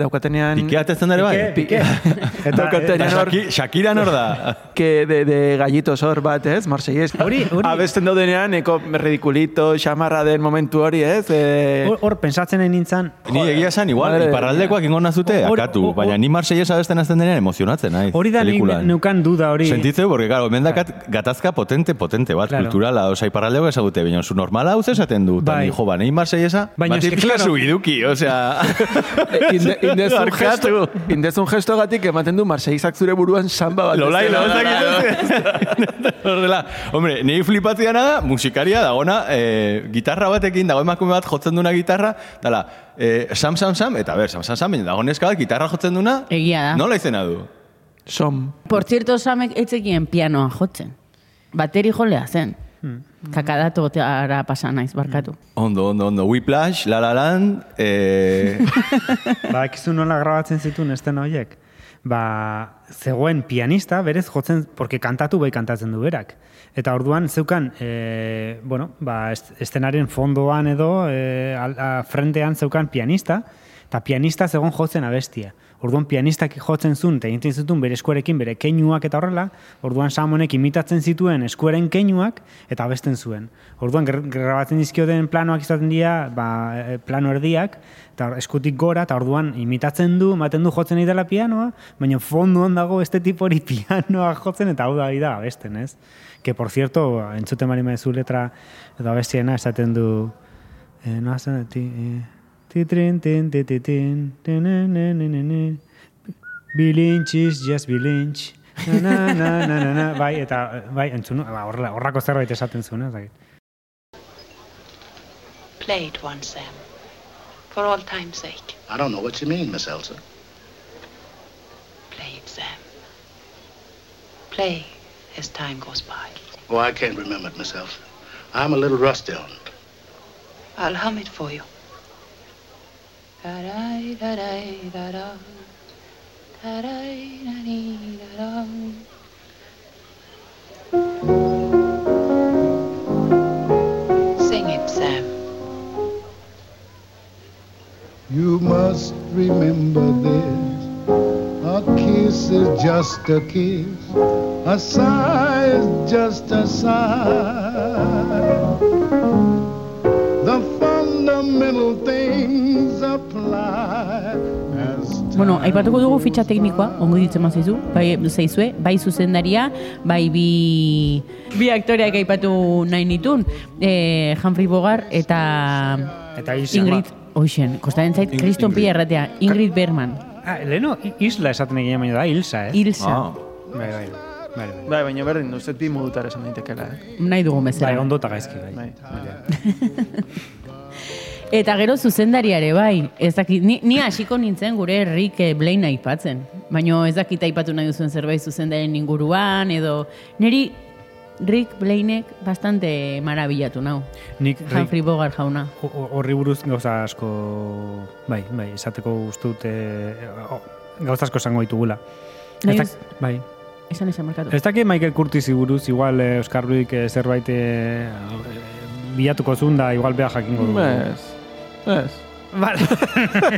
daukatenean... Pike atetzen dara bai? Pike. Eta daukatenean hor... Shaki- Shakira nor da? que de, de gallitos hor bat, ez? Marseies. Hori, hori. Abesten daudenean, eko ridiculito, xamarra den momentu hori, ez? E, Hor, pensatzen nahi nintzen, Ni egia esan, igual, Madre iparraldekoak ingo nazute, akatu. Baina ni Marseies abesten azten denean emozionatzen, naiz. hori da neukan duda hori. Sentitzeu, porque, claro, hemen dakat gatazka potente, potente bat, Claro. kulturala, oza, iparraldeko ezagute, baina zu normala hau esaten du, Bai. bai. jo, ba, nahi Marseiesa, Baina bat ipila claro. zubiduki, osea... inde, indezun, gesto, indezun gesto gatik ematen du Marseillak zure buruan samba bat. Bezala. lozak Horrela, hombre, niri flipatzia da, musikaria dagona, eh, gitarra batekin, dago emakume bat jotzen duna gitarra, dala, eh, sam, sam, sam, eta ber, sam, sam, sam, baina dago neska bat gitarra jotzen duna, Egia da. nola izena du? Som. Por cierto, Samek etzekien pianoa jotzen. Bateri jolea zen. Kakadatu ara pasa naiz, barkatu. Ondo, ondo, ondo, Whiplash, La La Land, eh, Ba, ekizu nola grabatzen zituen estena horiek. Ba, zegoen pianista, berez jotzen, porque kantatu bai kantatzen du berak. Eta orduan zeukan, e, bueno, ba, est- estenaren fondoan edo, e, al, a, frentean zeukan pianista, eta pianista zegoen jotzen abestia. Orduan pianistak jotzen zuen, eta egiten zituen bere eskuarekin bere keinuak eta horrela, orduan Samonek imitatzen zituen eskuaren keinuak eta abesten zuen. Orduan grabatzen dizkioten planoak izaten dira, ba, e, plano erdiak, eta eskutik gora, eta orduan imitatzen du, ematen du jotzen dela pianoa, baina fondoan dago beste tipo hori pianoa jotzen, eta hau da da abesten, ez? Que, por cierto, entzuten bari maezu letra, edo abestiena esaten du, eh, no hazen, ti, eh, ne, ne. Bilintx is just bilintx. Na, na, na, na, na, bai, eta, bai, entzun, ba, horrela, horrako zerbait esaten zuen, ez dakit. Play it once, Sam. For all time's sake. I don't know what you mean, Miss Elsa. Play it, Sam. Play as time goes by. Oh, I can't remember it, Miss Elsa. I'm a little rusty on it. I'll hum it for you. Sing it, Sam. You must remember this. A kiss is just a kiss. A sigh is just a sigh. Bueno, aipatuko dugu fitxa teknikoa, ongo ditzen mazaizu, bai zaizue, bai zuzendaria, bai bi, bi aktoreak aipatu nahi nitun, eh, Humphrey Bogart eta, Eta Ingrid, oixen, kostaren zait, Kriston Ingrid. Pila erratea, Ingrid Bergman, Ah, leheno, isla esaten egin baina da, Ilsa, eh? Ilsa, ah, Bai, bai, bai, bai. Bai, baina berdin, duzet bi modutar esan daitekela, eh? nahi dugu Bai, bezala. ondo eta gaizki, bai. Bai. Eta gero zuzendariare bai, ez dakit, ni, ni hasiko nintzen gure Rick eh, Blaine aipatzen, baina ez dakit aipatu nahi duzuen zerbait zuzendaren inguruan, edo niri Rick Blainek bastante marabillatu nau, Nik Humphrey Bogart jauna. ho- ho- horri buruz gauza asko, bai, bai, esateko uste dut, eh, o- gauza asko esango ditugula. Nahi Ez duz- dak- bai. Esan esan markatu. Ez dakit Michael Curtisi buruz, igual eh, Oscar Ruik eh, zerbait eh, bilatuko zuen da, igual beha jakingo dugu. Ez. Ez. Vale.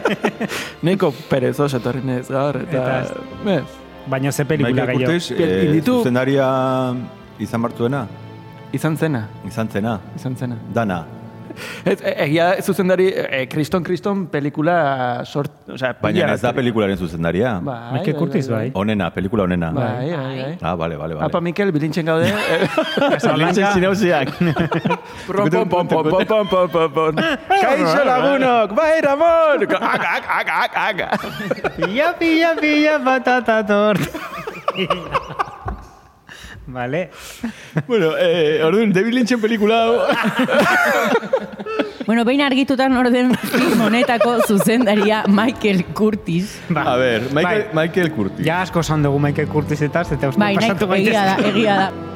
Neiko perezos etorri nez gaur, eta... Eta Ez. Baina ze pelikula Michael gehiago. Curtis, Piel- eh, inditu- zuzendaria izan bartuena, Izan zena. izan zena, Izan zena. dana. Ez, e- egia da, zuzendari, e, kriston kriston pelikula sort, o sea, Baina ez da pelikularen zuzendaria. Bai, bai, Curtis, bai. bai. Onena, pelikula onena. Bai, bai, bai. Ah, bale, bale, bale. Apa, Mikel, bilintxen gaude. Casablanca. sinauziak. Pom, pom, pom, pom, pom, pom, pom, pom, pom. Kaixo lagunok, bai, Ramon! Ak, ak, ak, ak. Pilla, pilla, pilla, patata tort. vale. bueno, eh, orduan, David Lynchen pelikula hau. Bueno, behin argitutan orden film honetako zuzendaria Michael Curtis. A ver, Michael, Bai. Michael Curtis. Ja asko esan dugu Michael Curtis eta eta uste Bai, pasatu nahiko, egia da, egia da.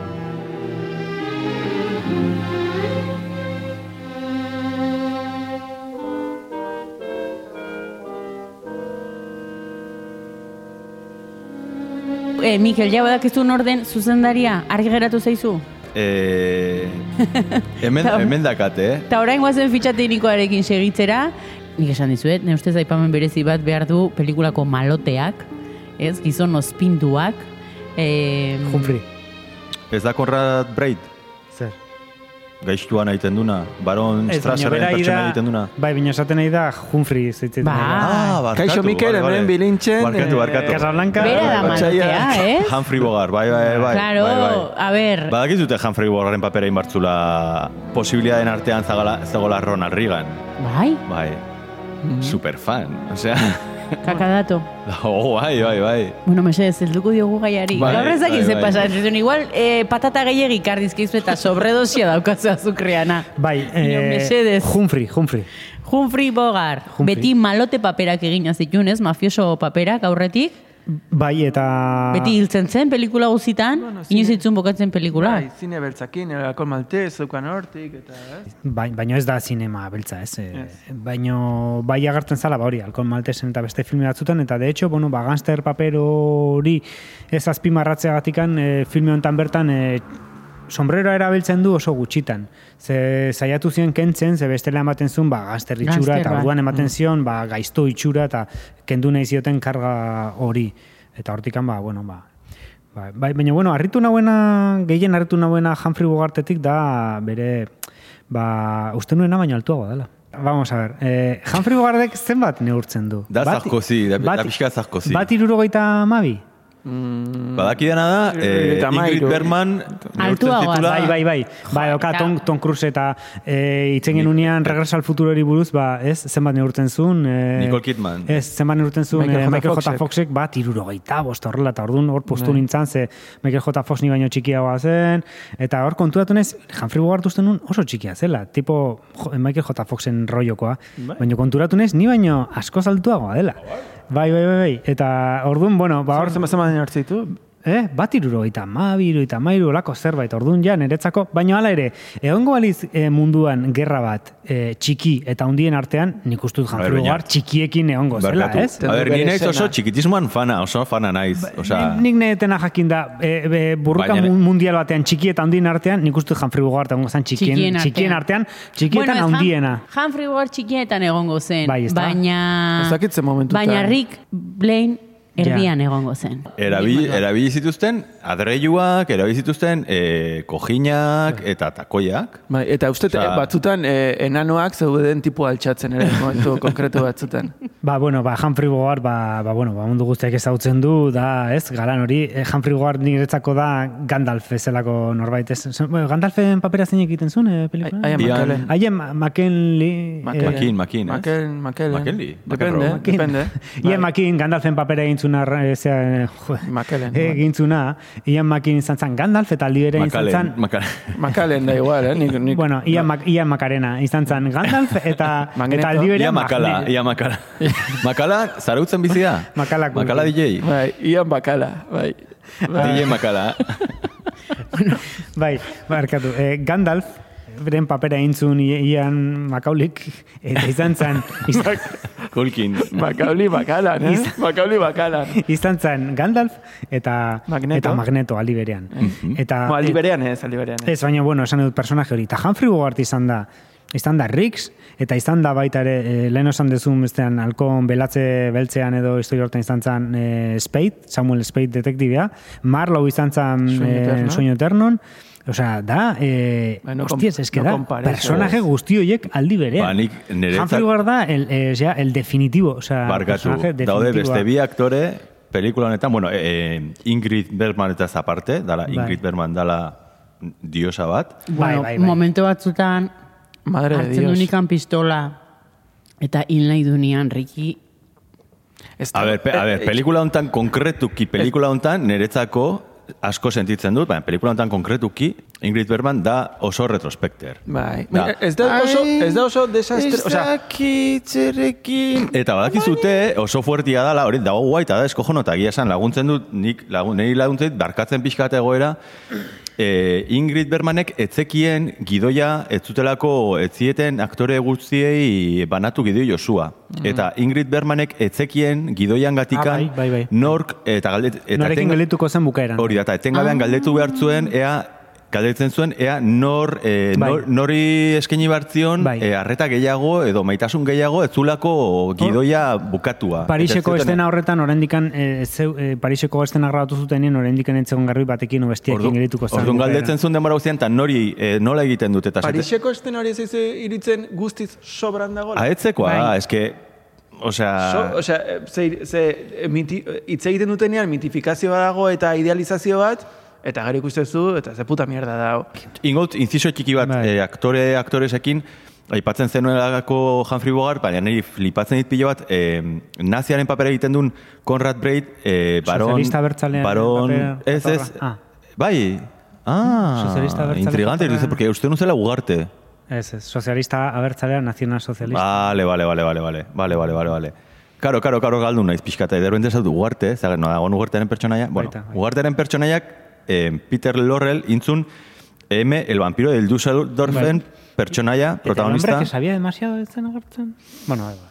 eh, Mikel, jau dakizu norden zuzendaria, argi geratu zaizu? Eh, hemen, Ta- hemen dakate, eh? Eta orain guazen fitxateknikoarekin segitzera, nik esan dizuet, ne ustez aipamen berezi bat behar du pelikulako maloteak, ez, gizon ospinduak. Eh, Humphrey. Ez da Conrad Braid? Zer? Gaiztuan egiten duna, Baron Strasserren pertsona egiten duna. Bai, baina esaten nahi da Humphrey zitzen. Ba. Ah, barkatu. Kaixo, Mikel, vale, vale. hemen bilintzen, Barkatu, eh, barkatu. Casablanca. Bera da Otsaia. malotea, ez? Humphrey Bogart, bai, bai, bai. Claro, bai, bai. a ber, Badakizute Humphrey Bogartren papera inbartzula posibilitateen artean zagala, zegoela Ronald Reagan. bai, Bai, super fan. Osea, kakadato. oh, bai, bai, bai. Bueno, mesedez, helduko diogu gaiari. Bai, Gaur ezakin bai, ze bai. pasa, ez igual eh, patata gehiagik ardizkizu eta sobredosia daukazu azukreana. Bai, Baina, mesedez. Humphrey, Humphrey. Humphrey Bogart, Humphrey. beti malote paperak egin zituen, ez? Mafioso paperak aurretik. Bai, eta... Beti hiltzen zen pelikula guzitan, Bueno, inoiz bokatzen pelikula. Bai, zine beltzakin, alkohol malte, zeukan hortik, eta ez? Bai, baina ez da zinema beltza, ez. Eh, Ez. Baino bai agertzen zala, ba hori, alkohol maltesen eta beste filme batzutan, eta de hecho, bueno, ba, gangster paper hori ez azpimarratzeagatikan e, filme honetan bertan e, sombreroa erabiltzen du oso gutxitan. Ze saiatu ziren kentzen, ze bestela ematen zuen, ba, gangster itxura, eta orduan ematen zion, ba, gaizto itxura, eta kendu nahi zioten karga hori. Eta hortikan, ba, bueno, ba, Bai, bai, baina bueno, harritu nauena, gehien harritu nauena Humphrey Bogartetik da bere, ba, uste nuena baino altuago dela. Vamos a ver, eh, Humphrey Bogartek zenbat neurtzen du? Da Bat- Sarkozy, da- bat- da pixka Sarkozy. Bat irurogeita amabi? Badakidana da, eh, Eta Ingrid. Bergman Altuagoa. Bai, bai, bai. Bai, oka eta- Tom, Tom Cruise eta eh, itzen genunean Regreso al Futurori buruz, ba, ez, zenbat neurtzen zuen? Eh, Nicole Kidman. Ez, zenbat neurtzen zuen Michael J. Michael J. Foxek. Foxek, bat, irurogeita, bost horrela, eta orduan hor postu Bai. nintzen, ze Michael J. Fox ni baino txikiagoa zen, eta hor konturatu nez, Humphrey Bogart uste nun oso txikia zela, tipo jo, Michael J. Foxen rollokoa, baina konturatu nez, ni baino asko altuagoa dela. Bai, bai, bai, bai. Eta orduan, bueno, ba, hor, zema zema hartzen ditu? Eh, bat irurogeita mabi, irurogeita mairu, olako zerbait, orduan ja, niretzako, baina hala ere, egongo baliz eh, munduan gerra bat eh, txiki eta hundien artean, nik baina- Bogart txikiekin egongo zela, ez? A ber, ni Bere naiz oso txikitismoan fana, oso fana naiz. Osea, Nik neetena jakin da, e, e, burruka Baina- mun- mundial batean txiki eta handien artean, nik Humphrey Bogart egongo zen txikien, Txikien txikien, artean. txikietan handiena. Humphrey Bogart txikietan egongo zen. Bai, baina... Baina Rick Blaine erdian egongo zen. erabili, erabili zituzten adreiluak, erabili zituzten eh, kojinak eta takoiak. Bai, eta uste Osea- batzutan eh, enanoak zeuden tipo altxatzen ere, momentu konkretu batzutan. Ba, bueno, ba, Humphrey Bogart, ba, ba, bueno, ba, mundu guztiak ezagutzen du, da, ez, galan hori, eh, Humphrey Bogart niretzako da Gandalf ezelako norbait, ez? Bueno, Gandalfen papera zein egiten zuen, eh, pelikula? Aia Makelen. Haien Ma- McKinley... Makelen. Makin, Makin, ez? Makelen, Makelen. Makenli, Depende, depende. Ian McKean Gandalfen papera egin zuna, eh, zea, jo, Makelen, bai. egin zuna, Ian McKean izan zen Gandalf, eta aldi bere izan zen... Makalen. Da igual, eh? Nik, nik, Bueno, Ian, Mac- Ian Macarena izan zen Gandalf, eta, Magneto. eta aldi bere... Ia makala, Magne- ia makala. makala, zarautzen bizi da? Makala urki. DJ. Bai, Ian Bakala, bai. DJ makala. Bai, barkatu. Eh, Gandalf, beren papera egin zuen I- Ian Makaulik, eta izan zen, izan, Kulkin. Makauli Bakalan, eh? Makauli Bakalan. izan zen Gandalf eta Magneto. eta Magneto aldi berean. Eta, Bo, aldi berean ez, aldi berean ez. Baina, bueno, esan dut personaje hori. Eta Humphrey Bogart izan da, izan da Riggs, eta izan da baita ere, e, lehen osan dezun bestean, alkon belatze beltzean edo historia hortan izan zen e, Spade, Samuel Spade detektibea, Marlowe izan zen Sueño e, Eterno. Sueño Eternon, Osea, da, eh, Bai, no hostias, com- eske no da, compares, personaje guzti horiek aldi berean. Ba, nik Humphrey Bogart da, el, eh, ja, el definitivo, osea, Barkatu, personaje daude beste bi aktore, pelikula honetan, bueno, eh, Ingrid Bergman eta aparte, dala, Bai. Ingrid Bergman dala diosa bat. Bai, Bueno, bai, bai. Momentu batzutan Madre de hartzen Dios. dunikan pistola eta hil nahi dunian Ricky Ez A ber, pe, a ber, eh, pelikula hontan konkretuki, pelikula hontan niretzako asko sentitzen dut, baina pelikula hontan konkretuki Ingrid Bergman da oso retrospekter. Bai. Da. Ez da oso, ez da oso desastre, o sea, Eta badakizute oso fuertia dala, hori dago guai, eta da eskojono, eta egia esan laguntzen dut, nik lagun, niri laguntzen dut, barkatzen pixka bat egoera, e, Ingrid Bermanek etzekien gidoia ez zutelako etzieten aktore guztiei banatu gidoi Josua. Eta Ingrid Bermanek etzekien gidoian gatikan Ah, bai, bai, bai. nork eta galdet... Eta Norekin geldituko zen bukaeran. Hori da, eta etengabean galdetu behar zuen, ea galdetzen zuen, ea nor, e, Bai. nor nori eskaini bartzion, Bai. e, arreta gehiago edo maitasun gehiago ez zulako gidoia bukatua. Pariseko estena horretan orendikan eh, zeu, eh, Pariseko estena grabatu zutenien orendikan entzegon garbi batekin o bestiekin Ordu- geldituko zen. Orduan galdetzen zuen denbora guztian, eta nori e, nola egiten dut, eta Pariseko esten hori ez iritzen guztiz sobran dagoela. Ahetzekoa, Bai. eske, osea... So, osea, ze, ze miti, hitz egiten dutenean mitifikazioa dago eta idealizazio bat, eta gero ikustezu, eta ze puta mierda dago. Ingot, inciso txiki bat, Bai. eh, aktore, aktoresekin, aipatzen zenuelako Humphrey Bogart, baina niri flipatzen dit pilo bat, eh, naziaren papera egiten duen Conrad Braid, eh, baron... Sozialista abertzalearen baron, ez, ez. Ah. bai, ah, abertzale intrigante, dice, porque usted no zela ugarte. Ez, ez, sozialista abertzalea, nazional sozialista. Vale, vale, vale, vale, vale, vale, vale, vale, vale. Karo, karo, karo galdu naiz pixkata, ederbente zautu ugarte, zaga, no dago ugartearen pertsonaia, bueno, Baita, bai. ugartearen pertsonaiak, eh, Peter Lorrell, intzun, M, el vampiro del Düsseldorfen, pertsonaia, Eta el protagonista. hombre que sabía demasiado de zen agertzen? Bueno, bai, bai.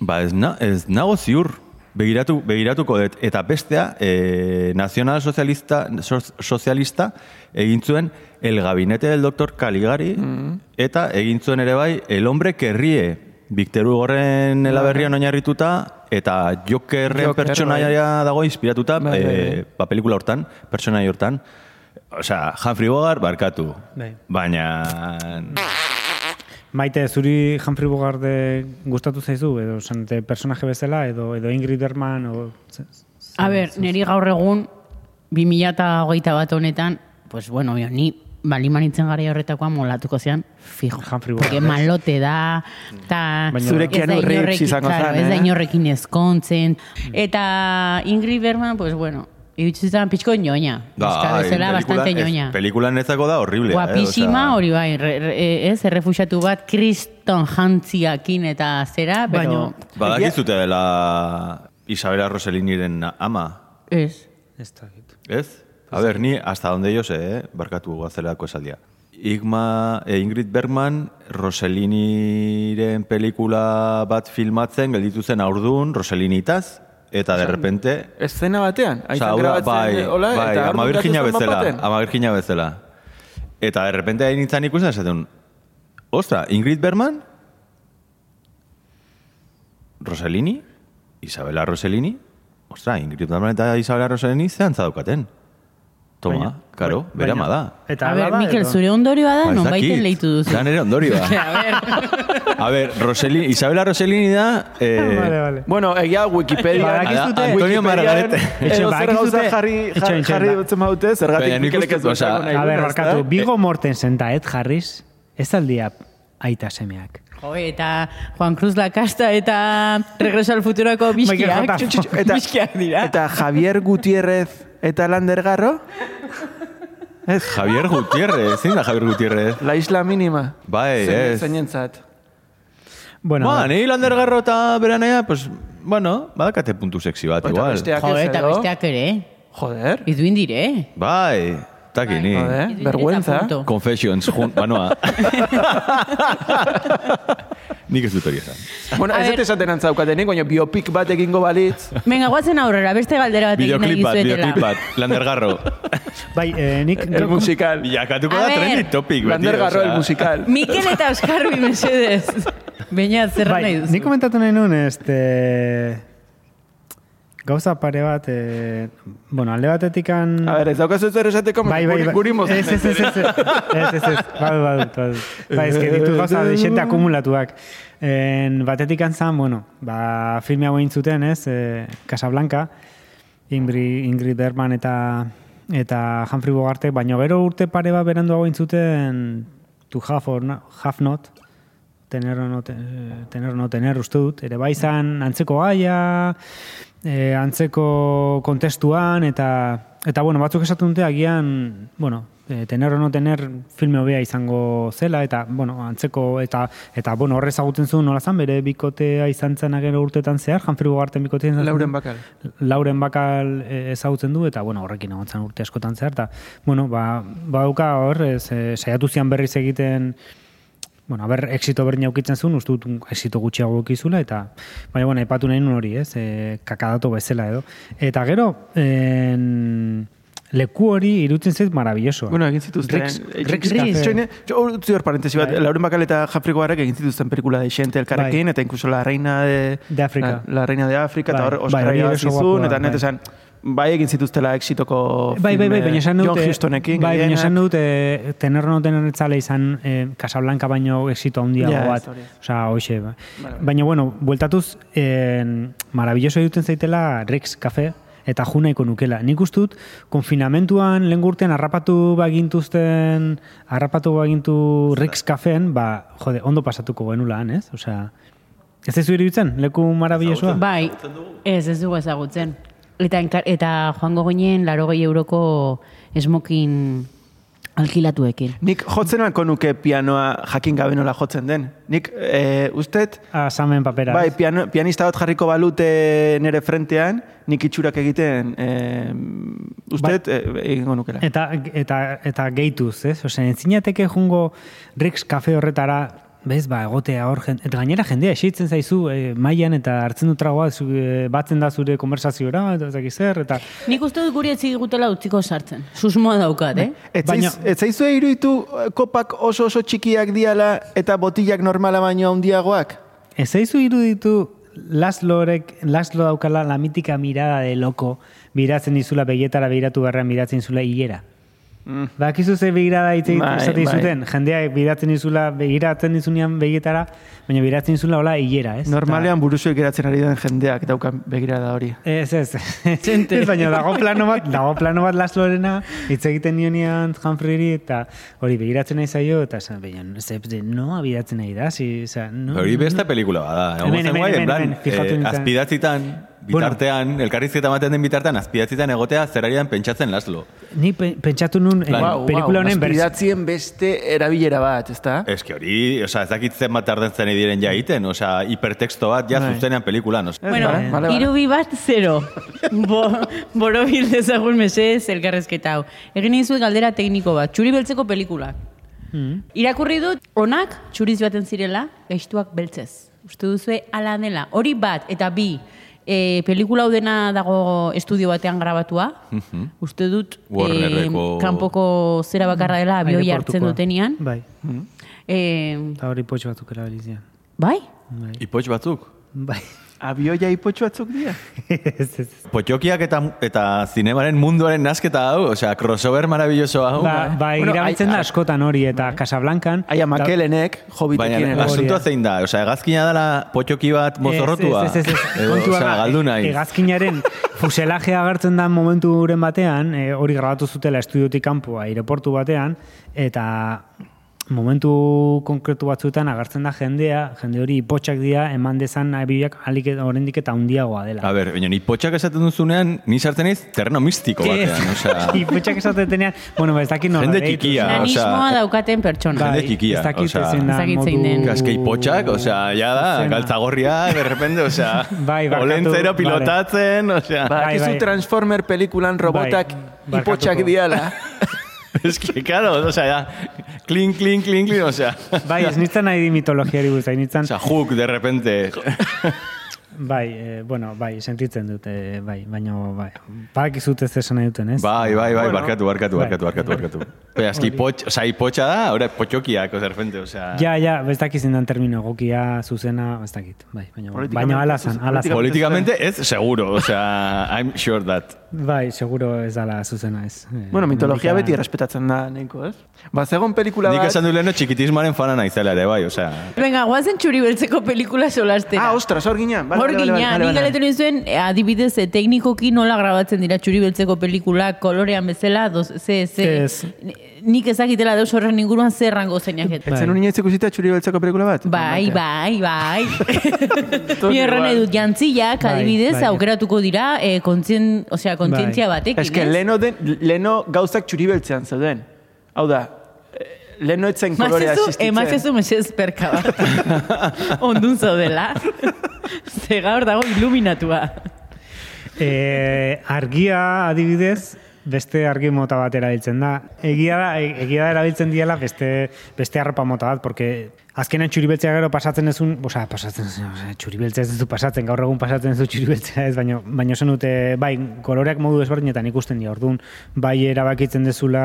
Ba, ez, na, ez nago ziur, begiratu, begiratuko dut. Eta bestea, e, nazional sozialista, so, sozialista egin zuen El Gabinete del Dr. Caligari, eta egin zuen ere bai El Hombre que ríe, Victor Hugoren elaberrian oinarrituta, eta Jokerren Joker, pertsonaia dago inspiratuta, Bai, bai, e, bai. ba, pelikula hortan, pertsonaia hortan. Osea, Humphrey Bogart, barkatu. Bai. Baina... Maite, zuri Humphrey Bogart gustatu zaizu, edo zante personaje bezala, edo, edo Ingrid Bergman, o... A ber, niri gaur egun, 2008 bat honetan, pues bueno, bio, ni balimanitzen gara horretakoa molatuko zean, fijo. Humphrey Bogart, Porque ez? malote da, eta Baina- Zure da Keanu inorrekin- izango claro, zen, ez da eh? inorrekin ezkontzen. Eta Ingrid Bergman, pues bueno, iruditzen zen pixko ñoña. Eska Bai, bezala pelikula- bastante ñoña. Pelikulan ezako da horrible. Guapísima, eh, hori bai, re, re, ez, errefuxatu bat, kriston jantziakin eta zera, pero... Baino- Badakizute dela Isabela Roseliniren ama, Ez. Ez da, ez? A ber, ni hasta donde yo sé, eh? barkatu gazelako esaldia. Igma, eh, Ingrid Bergman, Roseliniren pelikula bat filmatzen, gelditu zen aurdun, Roselinitaz, eta de repente... Eszena batean, da, grabatzen, bai, hola, bai, eta ama virgina bezala, ama virgina bezala. Eta de repente hain nintzen ikusten, esaten, ostra, Ingrid Bergman, Roselini, Isabela Roselini, ostra, Ingrid Bergman eta Isabela Roselini zehan daukaten. Toma, Baina- karo, baina- bere ama da. Eta A ber, da, Mikel, edo- zure ondorioa da, Ba, non baiten leitu duzu. Da nere ondorioa. A ber, ber, Roselini, Isabela Roselini da... Eh, Vale, vale. Bueno, egia Wikipedia. Badakizute- Antonio Margarete. Edo zer Badakizute- gauza jarri, jarri, jarri dutzen baute, zergatik Mikelek ez nahi A ber, barkatu? Bigo Mortensen eta Ed Harris, ez aldia aita semeak. jo, eta Juan Cruz Lacasta eta Regreso al Futuroko bizkiak. Eta, bizkiak dira. eta Javier Gutierrez eta Lander Garro, Javier Gutiérrez, zein da Javier Gutiérrez? la isla mínima. Bai, Zein- ez. Zeinentzat. Bueno, Ba, nahi Lander Garro eta beranea, pues, bueno, badakate puntu sexy bat, Eta igual. besteak Jo, ez, eta besteak ere. Joder. Iduin dire. Bai, takini. Joder, Iduin vergüenza. eta punto. Confessions, jun, banoa. Nik ez dut hori esan. Bueno, A ez ver. dut esaten antzaukatenik, baina biopik bat egingo balitz. Venga, guatzen aurrera, beste galdera bat egin nahi Videoclip bat, dizuetela. videoclip bat, Lander Garro. bai, eh, nik... El musical. Bilakatuko da ver. trending topic, beti. Lander Garro, osea. el musical. Mikel eta Oskarbi mesedez. Beñat, zer nahi Bai, duzu? nik komentatu nahi nuen, este... Gauza pare bat, eh, bueno, alde batetikan... A ver, ez daukazu zer esateko, Bai, bai, bai. mozen. Ez, ez, ez, ez, ez, ez, ez, badu, badu, badu. Bai, ez que ditu gauza desente akumulatuak. En, batetik antzan, bueno, ba, filme hau zuten, ez, eh, Casablanca, Ingrid, Ingrid Bergman eta eta Humphrey Bogarte, baina gero urte pare bat berandu hau zuten To Have or not, have not tener no, te- tener o no tener uste dut, ere bai izan antzeko gaia, e, antzeko kontestuan, eta, eta bueno, batzuk esatu dute agian, bueno, e, tener o no tener filme hobea izango zela, eta, bueno, antzeko, eta, eta bueno, horre ezagutzen zuen nola zan, bere bikotea izan zen agero urtetan zehar, Humphrey Bogarten bikotea izan. Lauren bakal. Lauren bakal e, ezagutzen du, eta, bueno, horrekin egon urte askotan zehar, eta, bueno, ba, badauka hor, ez, e, saiatu zian berriz egiten, bueno, aber, exito berdin aukitzen zuen, uste dut exito gutxiago ukizula, eta, baina, bueno, epatu nahi nuen hori, ez, e, kakadato bezala edo. Eta gero, en, leku hori irutzen zait maravilloso. Bueno, egin zituzten. Rex, Rex Rex- jo, utzi hor parentesi bat, Bai. Lauren Bakal eta Humphrey Bogart egin zituzten pelikula de xente elkarrekin, eta incluso la reina de... De África. La, la reina de África, eta Bai, hor bai, Oscar eta net bai. Bai egin zituztela exitoko Bai, bai, bai, baina esan dute... John Houstonekin. Bai, baina esan dute, tener no tener etzale izan eh, Casablanca baino exito handiago Ja, bat. Osea, hoxe. Ba. Bai, bai. Baina, bueno, bueltatuz, eh, maravilloso duten zaitela Rex Cafe, eta junaiko nukela. Nik uste dut, konfinamentuan lehen urtean harrapatu bagintuzten, harrapatu bagintu Rex Cafeen, ba, jode, ondo pasatuko genula han, ez? Osea, ez ez iruditzen, leku maravillosoa? Bai, ez ez dugu ezagutzen. Eta, enka- eta joango ginen laro euroko esmokin alkilatuekin. Nik jotzen alko nuke pianoa jakin gabe nola jotzen den. Nik, e, ustet, Ah, samen papera. bai, piano, pianista bat jarriko balute nere frentean, nik itxurak egiten, e, ustet, e, egingo nukela. Eta, eta, eta gehituz, ez? Osea, entzinateke jungo Rex kafe horretara, bez, ba, egotea hor, jen- eta gainera jendea esitzen zaizu e, mailan eta hartzen du tragoa, zu, e, batzen da zure konversaziora, eta ez dakit zer, eta... Nik uste dut guri etzik gutela utziko sartzen. Susmoa daukat, eh? Ez Baina- zaiz- ez zaizue iruditu eh, kopak oso oso txikiak diala eta botillak normala baino handiagoak? Ez zaizu iruditu Laszlorek, Laszlo daukala la mítica mirada de loco, biratzen dizula begietara begiratu beharrean biratzen dizula hilera. Mm. Bakizu ze begirada hitz egiten Bai, bai. zuten, jendeak biratzen dizula, begiratzen dizunean begietara, baina biratzen dizula hola hilera, ez? Normalean buruzuek geratzen ari den jendeak daukan begirada hori. Ez, ez. ez baina dago plano bat, dago plano bat Laszlorena, hitz egiten nionian Humphreyri, eta hori begiratzen nahi zaio, eta esan, baina, ez, no abiratzen nahi da, si, oza, no. Hori beste pelikula bada. Egon Hemen, hemen, guai, en hemen, plan, hemen, bitartean, elkarrizketa ematen den bitartean, azpidatzitan egotea zerarian pentsatzen Laszlo. Ni pe- pentsatu nun, eh, Plan- pelikula honen berz, Azpidatzien beste erabilera bat, ezta? Ez que hori, osea, ez dakit zenbat ardentzen diren ja egiten, osea, hipertexto bat ja Bai. zuzenean pelikulan, osea. Bueno, Vale, vale, vale. irubi bat zero. Bo, borobil dezagun mesez elkarrezketa hau. Egin dizuet galdera tekniko bat, txuri beltzeko pelikulak. Mm. Irakurri dut, onak txuriz baten zirela, gaiztuak beltzez. Uste duzue ala dela. Hori bat, eta bi, e, pelikula hau dena dago estudio batean grabatua. Uste dut, Warnerreko- kanpoko zera bakarra dela abioia hartzen Aireportukoa. dutenian. Bai, E, eta hori potx batzuk erabilizian. bai? Bai. Ipotx batzuk. Bai. Abioia ipotxu batzuk dira? ez, ez. Potxokiak eta, eta zinemaren munduaren nasketa hau, osea, crossover maravilloso hau. Ba, ba Bueno, irabiltzen ai- da askotan hori, eta Casablancan... Aia Makelenek, Baina hobitekin asuntoa Hori da. zein da, osea, egazkina dela potxoki bat mozorrotua. Ez, ez, ez, ez. Osea, da, galdu nahi. Hegazkinaren fuselajea agertzen da momenturen batean, e, hori grabatu zutela estudiotik kanpo aireportu batean, eta momentu konkretu batzuetan agertzen da jendea, jende hori ipotxak dira, eman dezan abiak alik oraindik eta handiagoa dela. A ber, baina ni potxak esaten duzunean, ni sartzen naiz terreno mistiko batean, osea, ipotxak esaten denean, bueno, ba, ez dakit nola. Jende. Nanismoa osea, daukaten pertsona. Jende txikia, Ez dakit osea, zein da Ez dakit zein modu- den. Gaskei potxak, osea, ja da, galtzagorria, de repente, osea, Bai, vale. pilotatzen, osea, Ba, Bai, akizu bai. Transformer pelikulan robotak Bai, ipotxak diala. es que, claro, osea, ja, clean, clean, clean, clean, osea, Bai, ez nintzen nahi mitologiari buruz, nintzen, osea, hook, de repente, bai, eh, bueno, bai, sentitzen dute, bai, baina, bai, badakizut ez esan nahi duten, ez? bai, bai, bai, Bueno. barkatu, barkatu, Bai. barkatu, barkatu, barkatu. Baina, eski, potx, osea, ipotxa da, ora, potxokiak, de repente, osea, Ja, ja, ez dakit zindan termino egokia, zuzena, ez dakit, bai, baina, Políticamente baina ala zan, ala zan. Políticamente ez seguro, osea, I'm sure that. Bai, seguro ez dala zuzena ez. Eh, Bueno, mitologia beti errespetatzen da, nahiko, ez? Ba, zegon pelikula Nik bat... esan du leheno txikitismoaren fana naizela ere, bai, osea. Venga, guazen txuri beltzeko pelikula solastera. Ah, ostras, hor ginen. Vale, Hor gina, nik galetu eh, adibidez, eh, teknikoki nola grabatzen dira txuri beltzeko pelikula kolorean bezala, doz, ze, ze, Ez. nik ezakitela deus horren inguruan zerrango zeinak. Ez zenun inoiz ikusita txuri beltzeko pelikula bat? Bai, bai, bai. Todo Ni erran edut jantziak, Bai, adibidez, bai. aukeratuko dira, eh, kontzien, osea, kontzientzia Bai. batekin, Ez que ez? leno, den, leno gauzak txuri beltzean zeuden. Hau da, lehen noetzen kolorea Mazezu, existitzen. emazezu mesez perka bat. Ondun zaudela. Ze gaur dago iluminatua. E, argia adibidez, beste argi mota bat erabiltzen da. Egia da, e- egia da erabiltzen diela beste, beste arropa mota bat, porque azkenean txuribeltzea gero pasatzen ezun, osea, pasatzen, osea, txuribeltzea ez duzu pasatzen, gaur egun pasatzen ez du txuribeltzea ez, baina, baina zen dute, bai, koloreak modu ezberdinetan ikusten dira, orduan, bai erabakitzen dezula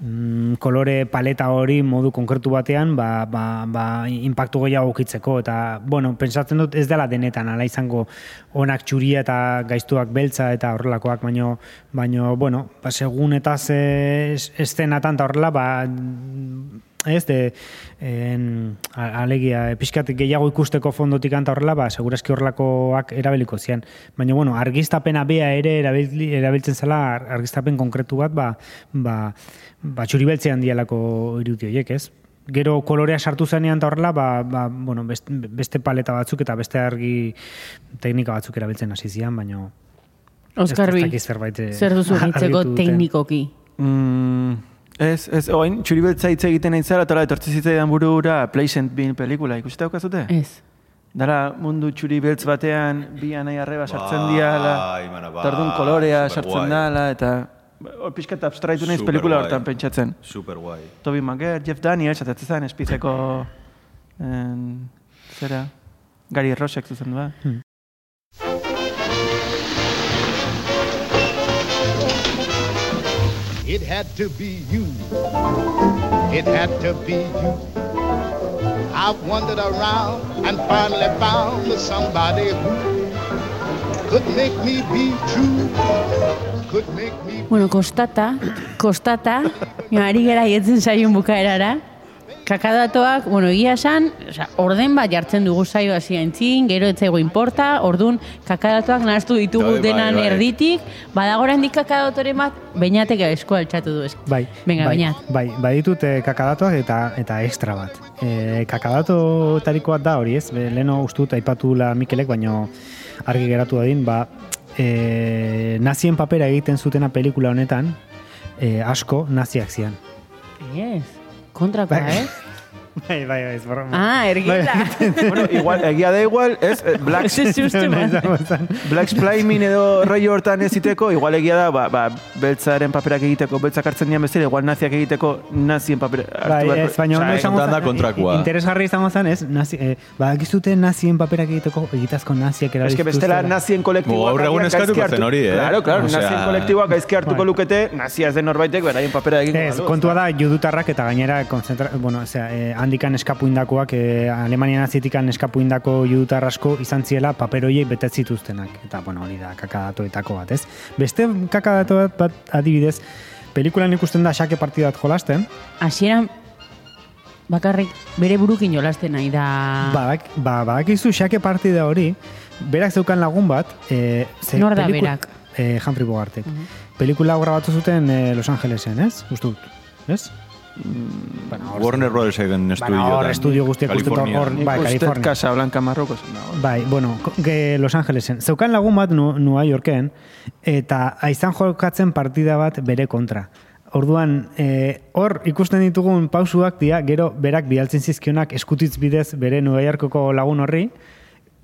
mm, kolore paleta hori modu konkretu batean, ba, ba, ba, impactu gehiago ukitzeko, eta, bueno, pentsatzen dut ez dela denetan, ala izango onak txuria eta gaiztuak beltza eta horrelakoak, baino, baino bueno, ba, segun eta ze es- eszenatan eta horrela, ba, ez, de, en, alegia, e, pixkat gehiago ikusteko fondotik anta horrela, ba, segurazki horrelakoak erabiliko zian. Baina, bueno, argiztapena bea ere erabili, erabiltzen zela ar- argiztapen konkretu bat, ba, ba, ba txuri beltzean dialako iruti horiek, ez? Gero kolorea sartu zenean eta horrela, ba, ba, bueno, beste, beste paleta batzuk eta beste argi teknika batzuk erabiltzen hasi zian, baina Oskarbi, ez dakit zerbait, eh, zer duzu hitzeko teknikoki? Mm, ez, ez, oain, txuribeltza hitz egiten nahi zara, eta etortzi zitzaidan burura Pleasant Bean pelikula, ikusten daukazute? Ez. Dara mundu txuri beltz batean bi anai arreba sartzen Bai, diala, mana, eta orduan kolorea sartzen dala, eta hor pixkat abstraitu naiz pelikula hortan pentsatzen. Super guai. Toby Maguire, Jeff Daniels, eta ez zen espizeko en, zera, Gary Rosek zuzen du, ba? It had to be you. It had to be you. I've wandered around and finally found somebody who could make me be true. Could make me Bueno, kostata, kostata, ari gara ietzen saion bukaerara, kakadatoak, bueno, egia esan, osea, orden bat jartzen dugu saio hasi entzin, gero etzaigo inporta, ordun kakadatoak nahastu ditugu Bai, bai, denan bai. erditik, badago oraindik kakadatoren bat, bainatek eskoa altxatu du esk. Bai, Venga, bai, bainat. bai, baditut eh, kakadatoak eta eta extra bat. E, kakadato tariko bat da hori, ez? Be, Leno ustut aipatu la Mikelek, baino argi geratu dadin, ba, e, nazien papera egiten zutena pelikula honetan, e, asko naziak zian. Ez, Contra qual? Eh? Bai, bai, bai, ez broma. Ah, ergita. bueno, igual, egia da igual, ez, eh, Black, Ez. Black Splaimin edo rollo hortan ez iteko, igual egia da, ba, ba, beltzaren paperak egiteko, beltzak hartzen dian bezala, igual naziak egiteko nazien papera Bai, hartu ez, baina ondo izango zen- kontrakoa. i- Interesgarri izango zen, ez? Nazi, eh, badakizute nazien paperak egiteko, egitazko naziak Ez erabiltzen que bestela nazien kolektiboak... Bo, gaur egun eskatuko zen hori, eh? Claro, claro, nazien kolektiboak gaizki hartuko Bai. lukete, nazia ez den norbaitek, beraien papera egin. Ez, kontua da judutarrak eta gainera konzentra, bueno, osea, eh, handikan eskapuindakoak, eh, Alemania nazitikan eskapuindako judutar asko izan ziela paper horiek bete zituztenak. Eta, bueno, hori da kakadatoetako bat, ez? Beste kakadato bat, bat adibidez, pelikulan ikusten da xake partidat jolasten, Hasieran bakarrik bere burukin jolasten nahi da... badak, ba, badakizu xake partida hori, berak zeukan lagun bat, eh, ze Nor da peliku- berak? Eh, Humphrey Bogartek. Pelikula hau grabatu zuten eh, Los Angelesen, ez? Uste dut, ez? Bueno, Warner Brothers egen estudio. hor estudio guztiak uste hor- bai, Bai, California. Casablanca, Marrokos. Bai, bueno, ge Los Angelesen. Zeukan lagun bat nu, New Yorken, eta aizan jokatzen partida bat bere kontra. Orduan, eh, hor ikusten ditugun pausuak dia, gero berak bidaltzen zizkionak eskutitz bidez bere New Yorkeko lagun horri,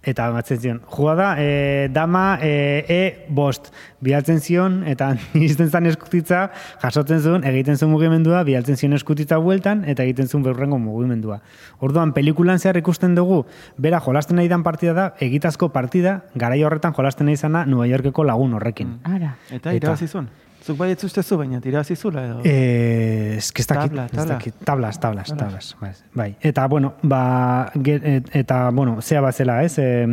eta batzen zion, jugada, e, dama e, e bost, bidaltzen zion, eta izten zan eskutitza, jasotzen zuen, egiten zuen mugimendua, bidaltzen zion eskutitza bueltan, eta egiten zuen berrengo mugimendua. Orduan, pelikulan zehar ikusten dugu, bera jolasten nahi dan partida da, egitazko partida, garai horretan jolasten nahi zana New Yorkeko lagun horrekin. Ara. Eta irabazi zuen. Zuk bai ez ustezu, baina irabazi zula edo. Eh, ez dakit, Tabla, ez tabla. dakit. Tablas, tablas, tablas. Bai, bai. Eta, bueno, ba, eta, bueno, zea bazela, ez? E,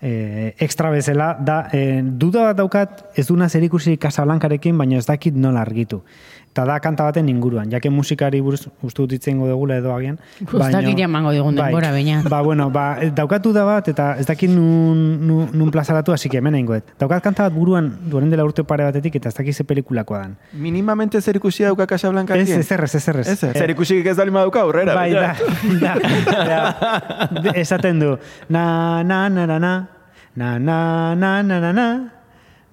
e, extra bezala, da, e, duda bat daukat, ez duna zer ikusi Casablancarekin, baina ez dakit nola argitu. Eta da kanta baten inguruan, jake musikari buruz uste dut hitz egingo dugula edo agian. Ez dakit jamango digun denbora, baina. Ba, bueno, ba, daukatu da bat, eta ez dakit nun, nun, nun plazaratu, hasi que hemen dut. Daukat kanta bat buruan, duaren dela urte pare batetik, eta ez dakit ze pelikulakoa dan. Minimamente zer ikusi dauka Casablanca Ez, ez errez, ez errez. Ez, zer ikusi ez dalima dauka aurrera. Bai, da, da, da, esaten du. Na, na, na, na, na, na, na, na, na, na,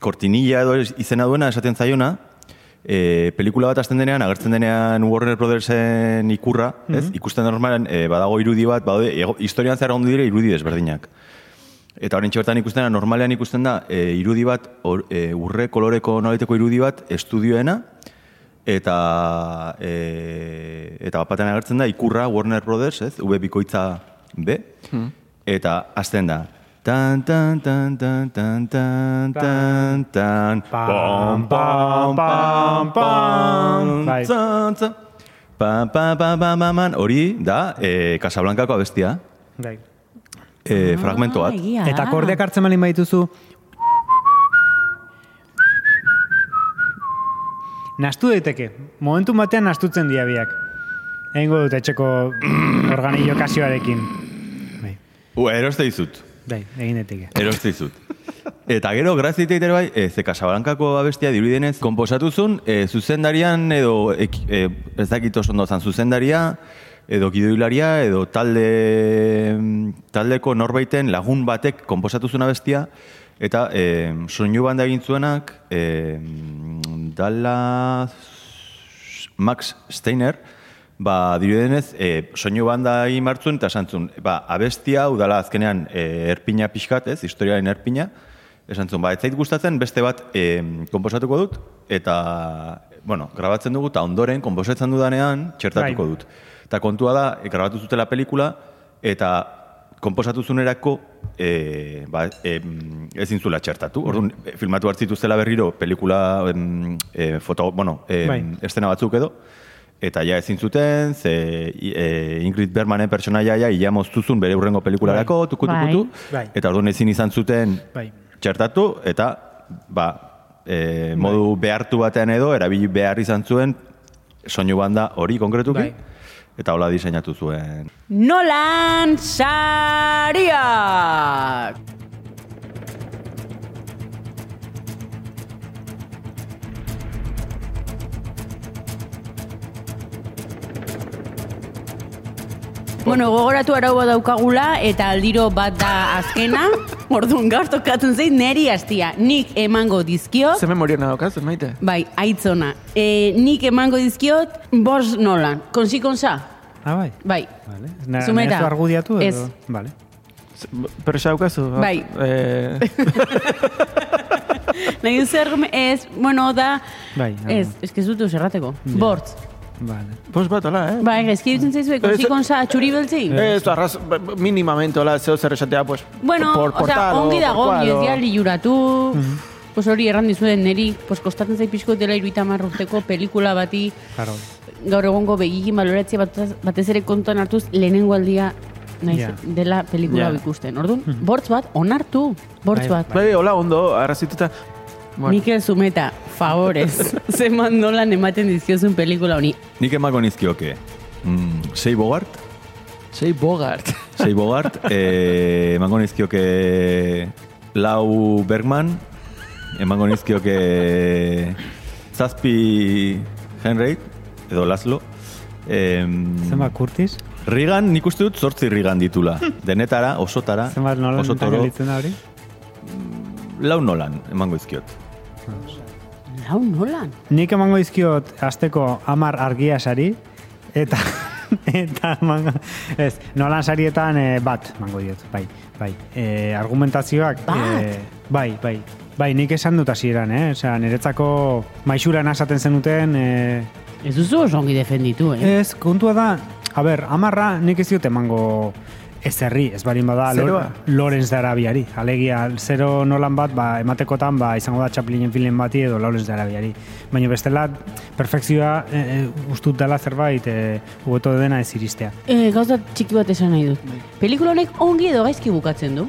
kortinilla edo izena duena esaten zaiona, eh, pelikula bat hasten denean, agertzen denean Warner Brothersen ikurra, ez? Ikusten da normalen, eh, badago irudi bat, badaude, ego- historian zehar ondo dire irudi desberdinak. Eta horren bertan ikusten da, normalean ikusten da, e, irudi bat, or, e, urre koloreko nolaiteko irudi bat, estudioena, eta e, eta bat batean agertzen da, ikurra Warner Brothers, ez, V bikoitza B, eta azten da, tan tan tan tan tan tan pam pam pam pam tan tan pam. pam. Pam pam pam pam pam pam. Orinda eh Casablancako bestia. Bai eh fragmento ah, at eta kordiak hartzen bali baituzu nastu deteke momentu batean hastutzen diabiak eingo dut etzeko organillo kasioarekin bai u eroste dizut bai, egin daiteke. Eroste dizut. Eta gero, grazit egiten bai, e, ze Casablancako abestia dirudienez, komposatuzun, e, zuzendarian edo, ek, e, ez dakit oso ondo zan, zuzendaria, edo gidoilaria, edo talde, taldeko norbaiten lagun batek komposatuzun abestia, eta e, soinu banda egin zuenak, e, dala Max Steiner, ba, dirudenez, e, soinu banda egin martzun, eta esan zuen, ba, abestia, udala azkenean e, erpina pixkat, ez, historiaren erpina, esan zuen, ba, ez zait gustatzen, beste bat e, komposatuko dut, eta, bueno, grabatzen dugu, eta ondoren, komposatzen dudanean, txertatuko Bai. dut. Eta kontua da, e, grabatu zutela pelikula, eta komposatu zunerako e, ba, e, ezin zula txertatu. Orduan, e, filmatu hartzitu zela berriro pelikula, em, e, foto, bueno, e, Bai. estena batzuk edo, eta ja ezin zuten, ze e, Ingrid Bergmanen pertsonaia ja ia moztuzun bere urrengo pelikularako, tuku, tuku, Bai. Bai. eta orduan ezin izan zuten Bai. txertatu, eta ba, e, modu behartu batean edo, erabili behar izan zuen soinu banda hori konkretuki, Bai. eta hola diseinatu zuen. Nolan Sariak! Bueno, gogoratu araua daukagula eta aldiro bat da azkena. Orduan gaur tokatzen zait neri hastia. Nik emango dizkiot, Ze memoria nadokaz, maite? bai, aitzona. E, nik emango dizkiot, bos Nolan. Konsi konsa? Ah, bai. Bai. Vale. Na, Zumeta. Nahi argudiatu edo? Ez. Vale. Pero xa daukazu? Bai. Eh, Nahi zer, ez, bueno, da... Bai, Ez, ez que ez dut zerrateko. Vale. Bos bat, hola, eh? Bai, ezki dutzen zaizu, konsi Ez- konsa txuri beltzi? Ez, du, arraz, ba, minimamente, hola, zeo zer esatea, pues, Bueno, por o sea, ongi dago, ez o- dia liuratu, pues hori erran dizuen neri, pues kostatzen zait pixko dela iruita urteko pelikula bati, Claro. gaur egongo begikin baloratzea batez, batez ere kontuan hartuz lehenengo aldia naiz Ja. dela pelikula hau ikusten. Orduan, bortz bat, onartu, bortz Bai, bat. Bai, hola, ondo, arrazituta. Bueno, Mikel Zumeta, favorez, ze mandolan ematen dizkiozun pelikula honi. Nik emango nizkioke, mm, sei bogart, sei Bogart. sei bogart, eh, emango nizkioke lau Bergman, emango nizkioke zazpi Henry, edo Laszlo, em, Zenbat Curtis? Rigan, nik uste dut zortzi Rigan ditula. Denetara, osotara, Zenbat nolan oso toro, gelitzen da hori? lau nolan, emango izkiot. Lau nolan? Nik emango dizkiot azteko amar argia sari, eta eta emango, ez, nolan sarietan eh, bat emango diot, bai, bai. E, argumentazioak, eh, bai, bai, bai, nik esan dut hasieran, eh? Osea, niretzako maixuran esaten zenuten, eh, Ez duzu oso ongi defenditu, eh? ez, kontua da, a ber, amarra nik ez diot emango ez herri, ez barin bada? Lorenz de Arabiari. Alegia, zero nolan bat, ba, ematekotan, ba, izango da Chaplinen film bati edo Lorenz de Arabiari. Baina bestela, perfekzioa e, e, ustut dela zerbait, e, ugoto dena ez iristea. E, gauza txiki bat esan nahi dut. Pelikula honek ongi edo gaizki bukatzen du.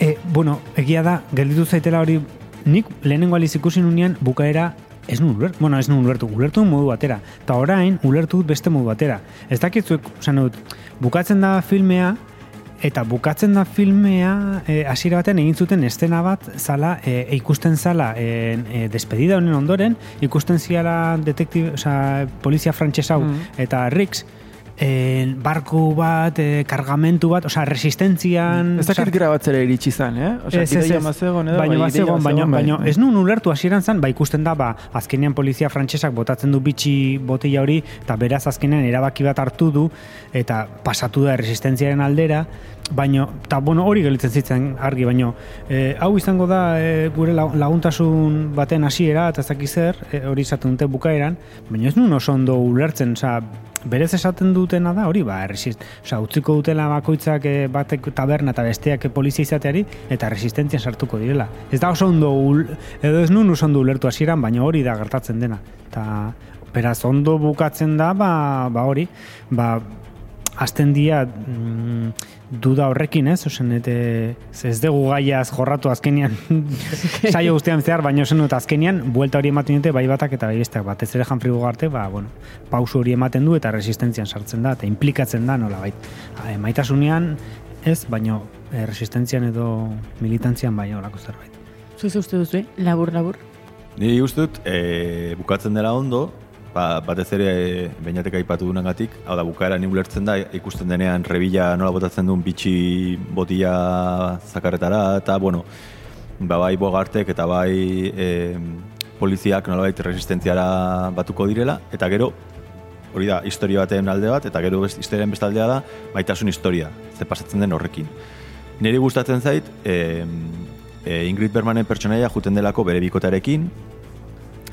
E, bueno, egia da, gelditu zaitela hori, nik lehenengo aliz ikusi nunean bukaera ez nun ulertu, bueno, ez nun ulertu, ulertu modu batera. Eta orain, ulertu beste modu batera. Ez dakitzuek, osan dut, bukatzen da filmea, eta bukatzen da filmea, eh, hasiera baten egin zuten estena bat, zala, e, ikusten zala, e, e, despedida honen ondoren, ikusten ziala detektibe, oza, polizia frantxez hau, eta Rix, en, barku bat, e, kargamentu bat, osea, resistentzian... Ez dakit grabatzera iritsi zan, eh? Osea, Ez, ez, ez. bazegon edo, baino bai, bazegon, baino, bai. baino, ez nuen ulertu hasieran zan, ba ikusten da, ba, azkenean polizia frantsesak botatzen du bitxi botila hori, eta beraz azkenean erabaki bat hartu du, eta pasatu da resistentziaren aldera, baino, eta bueno, hori gelitzen zitzen argi, baino, e, hau izango da e, gure laguntasun baten hasiera eta ez zer, e, hori izaten dute bukaeran, baina ez nuen oso ondo ulertzen, osea, berez esaten dutena da hori, ba, resist, osea, utziko dutela bakoitzak e, batek taberna eta besteak polizia izateari eta resistentzian sartuko direla. Ez da oso ondo, edo ez nun oso ondo ulertu hasieran, baina hori da gertatzen dena. Eta beraz ondo bukatzen da, ba, ba hori, ba, azten dia mm, duda horrekin, ez? Osen, ete, ez dugu gaiaz jorratu azkenian saio guztian zehar, baina osen dut azkenian, buelta hori ematen dute bai batak eta bai besteak batez ere Humphrey Bogarte, ba, bueno, pausu hori ematen du eta resistentzian sartzen da, eta implikatzen da nola bait. Maitasunean, ez, baino eh, resistentzian edo militantzian bai horako zerbait. Zuze uste duzu, eh? labur, labur. Ni uste dut, e, bukatzen dela ondo, ba, batez ere e, beinatek aipatu dunagatik, hau da, bukaera ni ulertzen da, ikusten denean rebila nola botatzen duen bitxi botila zakarretara, eta, bueno, ba, bai bogartek eta bai e, poliziak nolabait resistentziara batuko direla, eta gero, hori da, historia baten alde bat, eta gero best, historiaren beste aldea da, maitasun historia, ze pasatzen den horrekin. Niri gustatzen zait, e, e, Ingrid Bergmanen pertsonaia juten delako bere bikotarekin,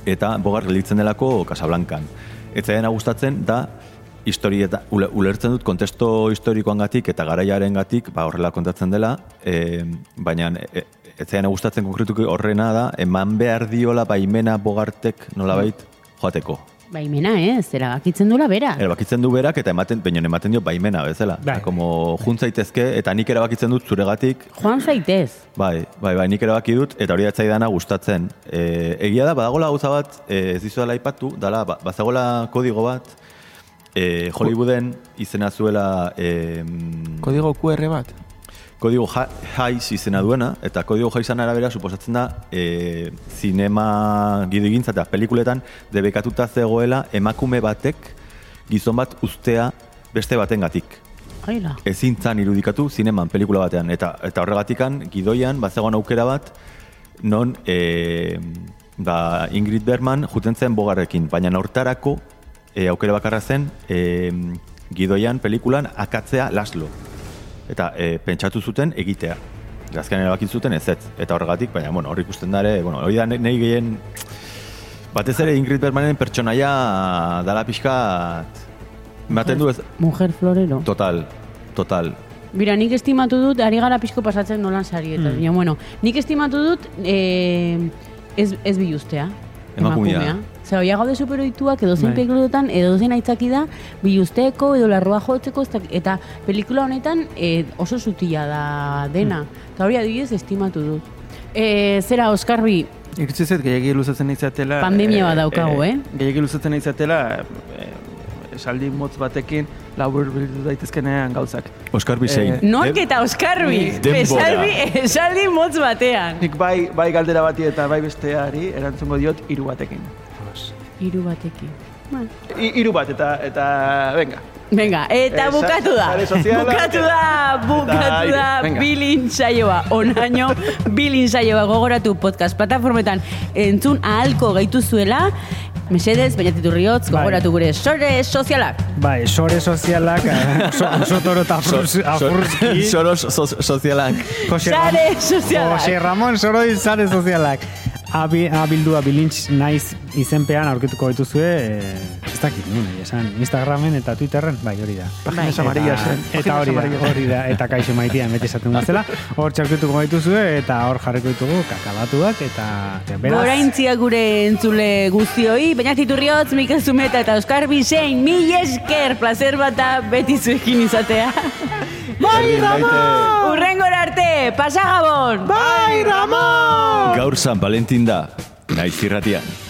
eta bogar gelditzen delako Casablancan. Ez zaidana gustatzen da historieta ule- ulertzen dut kontesto historikoangatik eta garaiaren gatik ba, horrela kontatzen dela, e, baina e, ez zaidana gustatzen konkretuki horrena da, eman behar diola baimena bogartek nolabait joateko. Baimena, eh? Zera, bakitzen dula bera. Erabakitzen du berak eta ematen, baina ematen dio baimena bezala. Bai. Como juntzaitezke eta nik erabakitzen dut zuregatik Joan zaitez. Bai, bai, bai, nik erabaki dut, eta hori atzaidana gustatzen. E, egia da, badagola gauza bat, e, ez dizu dela aipatu, dala, ba, bazagola kodigo bat, e, Hollywooden izena zuela e, Kodigo QR bat. Kodigo ja, jaiz izena duena, eta kodigo jaizan arabera suposatzen da e, zinema gidegintza eta pelikuletan debekatuta zegoela emakume batek gizon bat ustea beste batengatik Aila. ezin zan irudikatu zineman pelikula batean. Eta, eta horregatikan, gidoian, bazegoen aukera bat, non e, ba, Ingrid Bergman juten zen bogarrekin, baina hortarako e, aukera bakarra zen e, gidoian pelikulan akatzea laslo. Eta e, pentsatu zuten egitea. Gazkean erabaki zuten ez ez. Eta horregatik, baina, bueno, hor ikusten dare, bueno, hori da nahi gehien Batez ere Ingrid Bergmanen pertsonaia dala pixkat... Ematen du ez... Mujer florero. Total, total. Bira, nik estimatu dut, ari gara pixko pasatzen nolan sarietan. Mm. bueno, nik estimatu dut, eh, ez, ez biluztea. Emakumea. Zer, oia gaude superoituak edo zen Bai. pelikulotan, edo zen aitzaki da, biluzteko edo larroa jotzeko, eta pelikula honetan eh, oso zutila da dena. Eta hori adibidez estimatu dut. E, zera, Oskarbi, Iritsi zait, gehiagi luzatzen izatela... Pandemia bat daukagu, eh? Gehiagi luzatzen izatela, eh, esaldi motz batekin, labur bildu daitezkenean gauzak. Oskar Bisein. Eh, nork eta Oskarbi, Denbora. esaldi, esaldi motz batean. Nik bai, bai galdera bati eta bai besteari erantzungo diot hiru batekin. Hiru batekin. Hiru bat eta, eta, venga. Venga, eta Eh, bukatu da. Bukatu da, bukatu da, bilin saioa. Onaino, bilin saioa gogoratu podcast plataformetan entzun ahalko gaitu zuela. Mesedez, bainatitu riotz, Bai. gogoratu gure sore sozialak. Bai, sore sozialak, eh, oso, oso toro eta afruz- afruzki. Soros so, sozialak. Sare sozialak. Jose Ramon Soroi sare sozialak. Abi, abildua bilintz naiz izenpean aurkituko dituzue, eh, ez dakit nun, egia esan, Instagramen eta Twitterren, bai, hori da. Páginas Bai. amarillas, Eta, eta hori da, hori da, eta kaixo maitia beti esaten bezala, hor txaurkituko dituzue, eta hor jarriko ditugu kakabatuak, eta beraz... Goraintzia gure entzule guztioi, bainatitu riotz, Mikel Zumeta eta Oskar Bisein, mil esker, placer bata beti zuekin izatea. Bai, Ramon! Urrengora arte, pasa gabon! Bai, Ramon! Gaur San Valentin da, naiz irratian.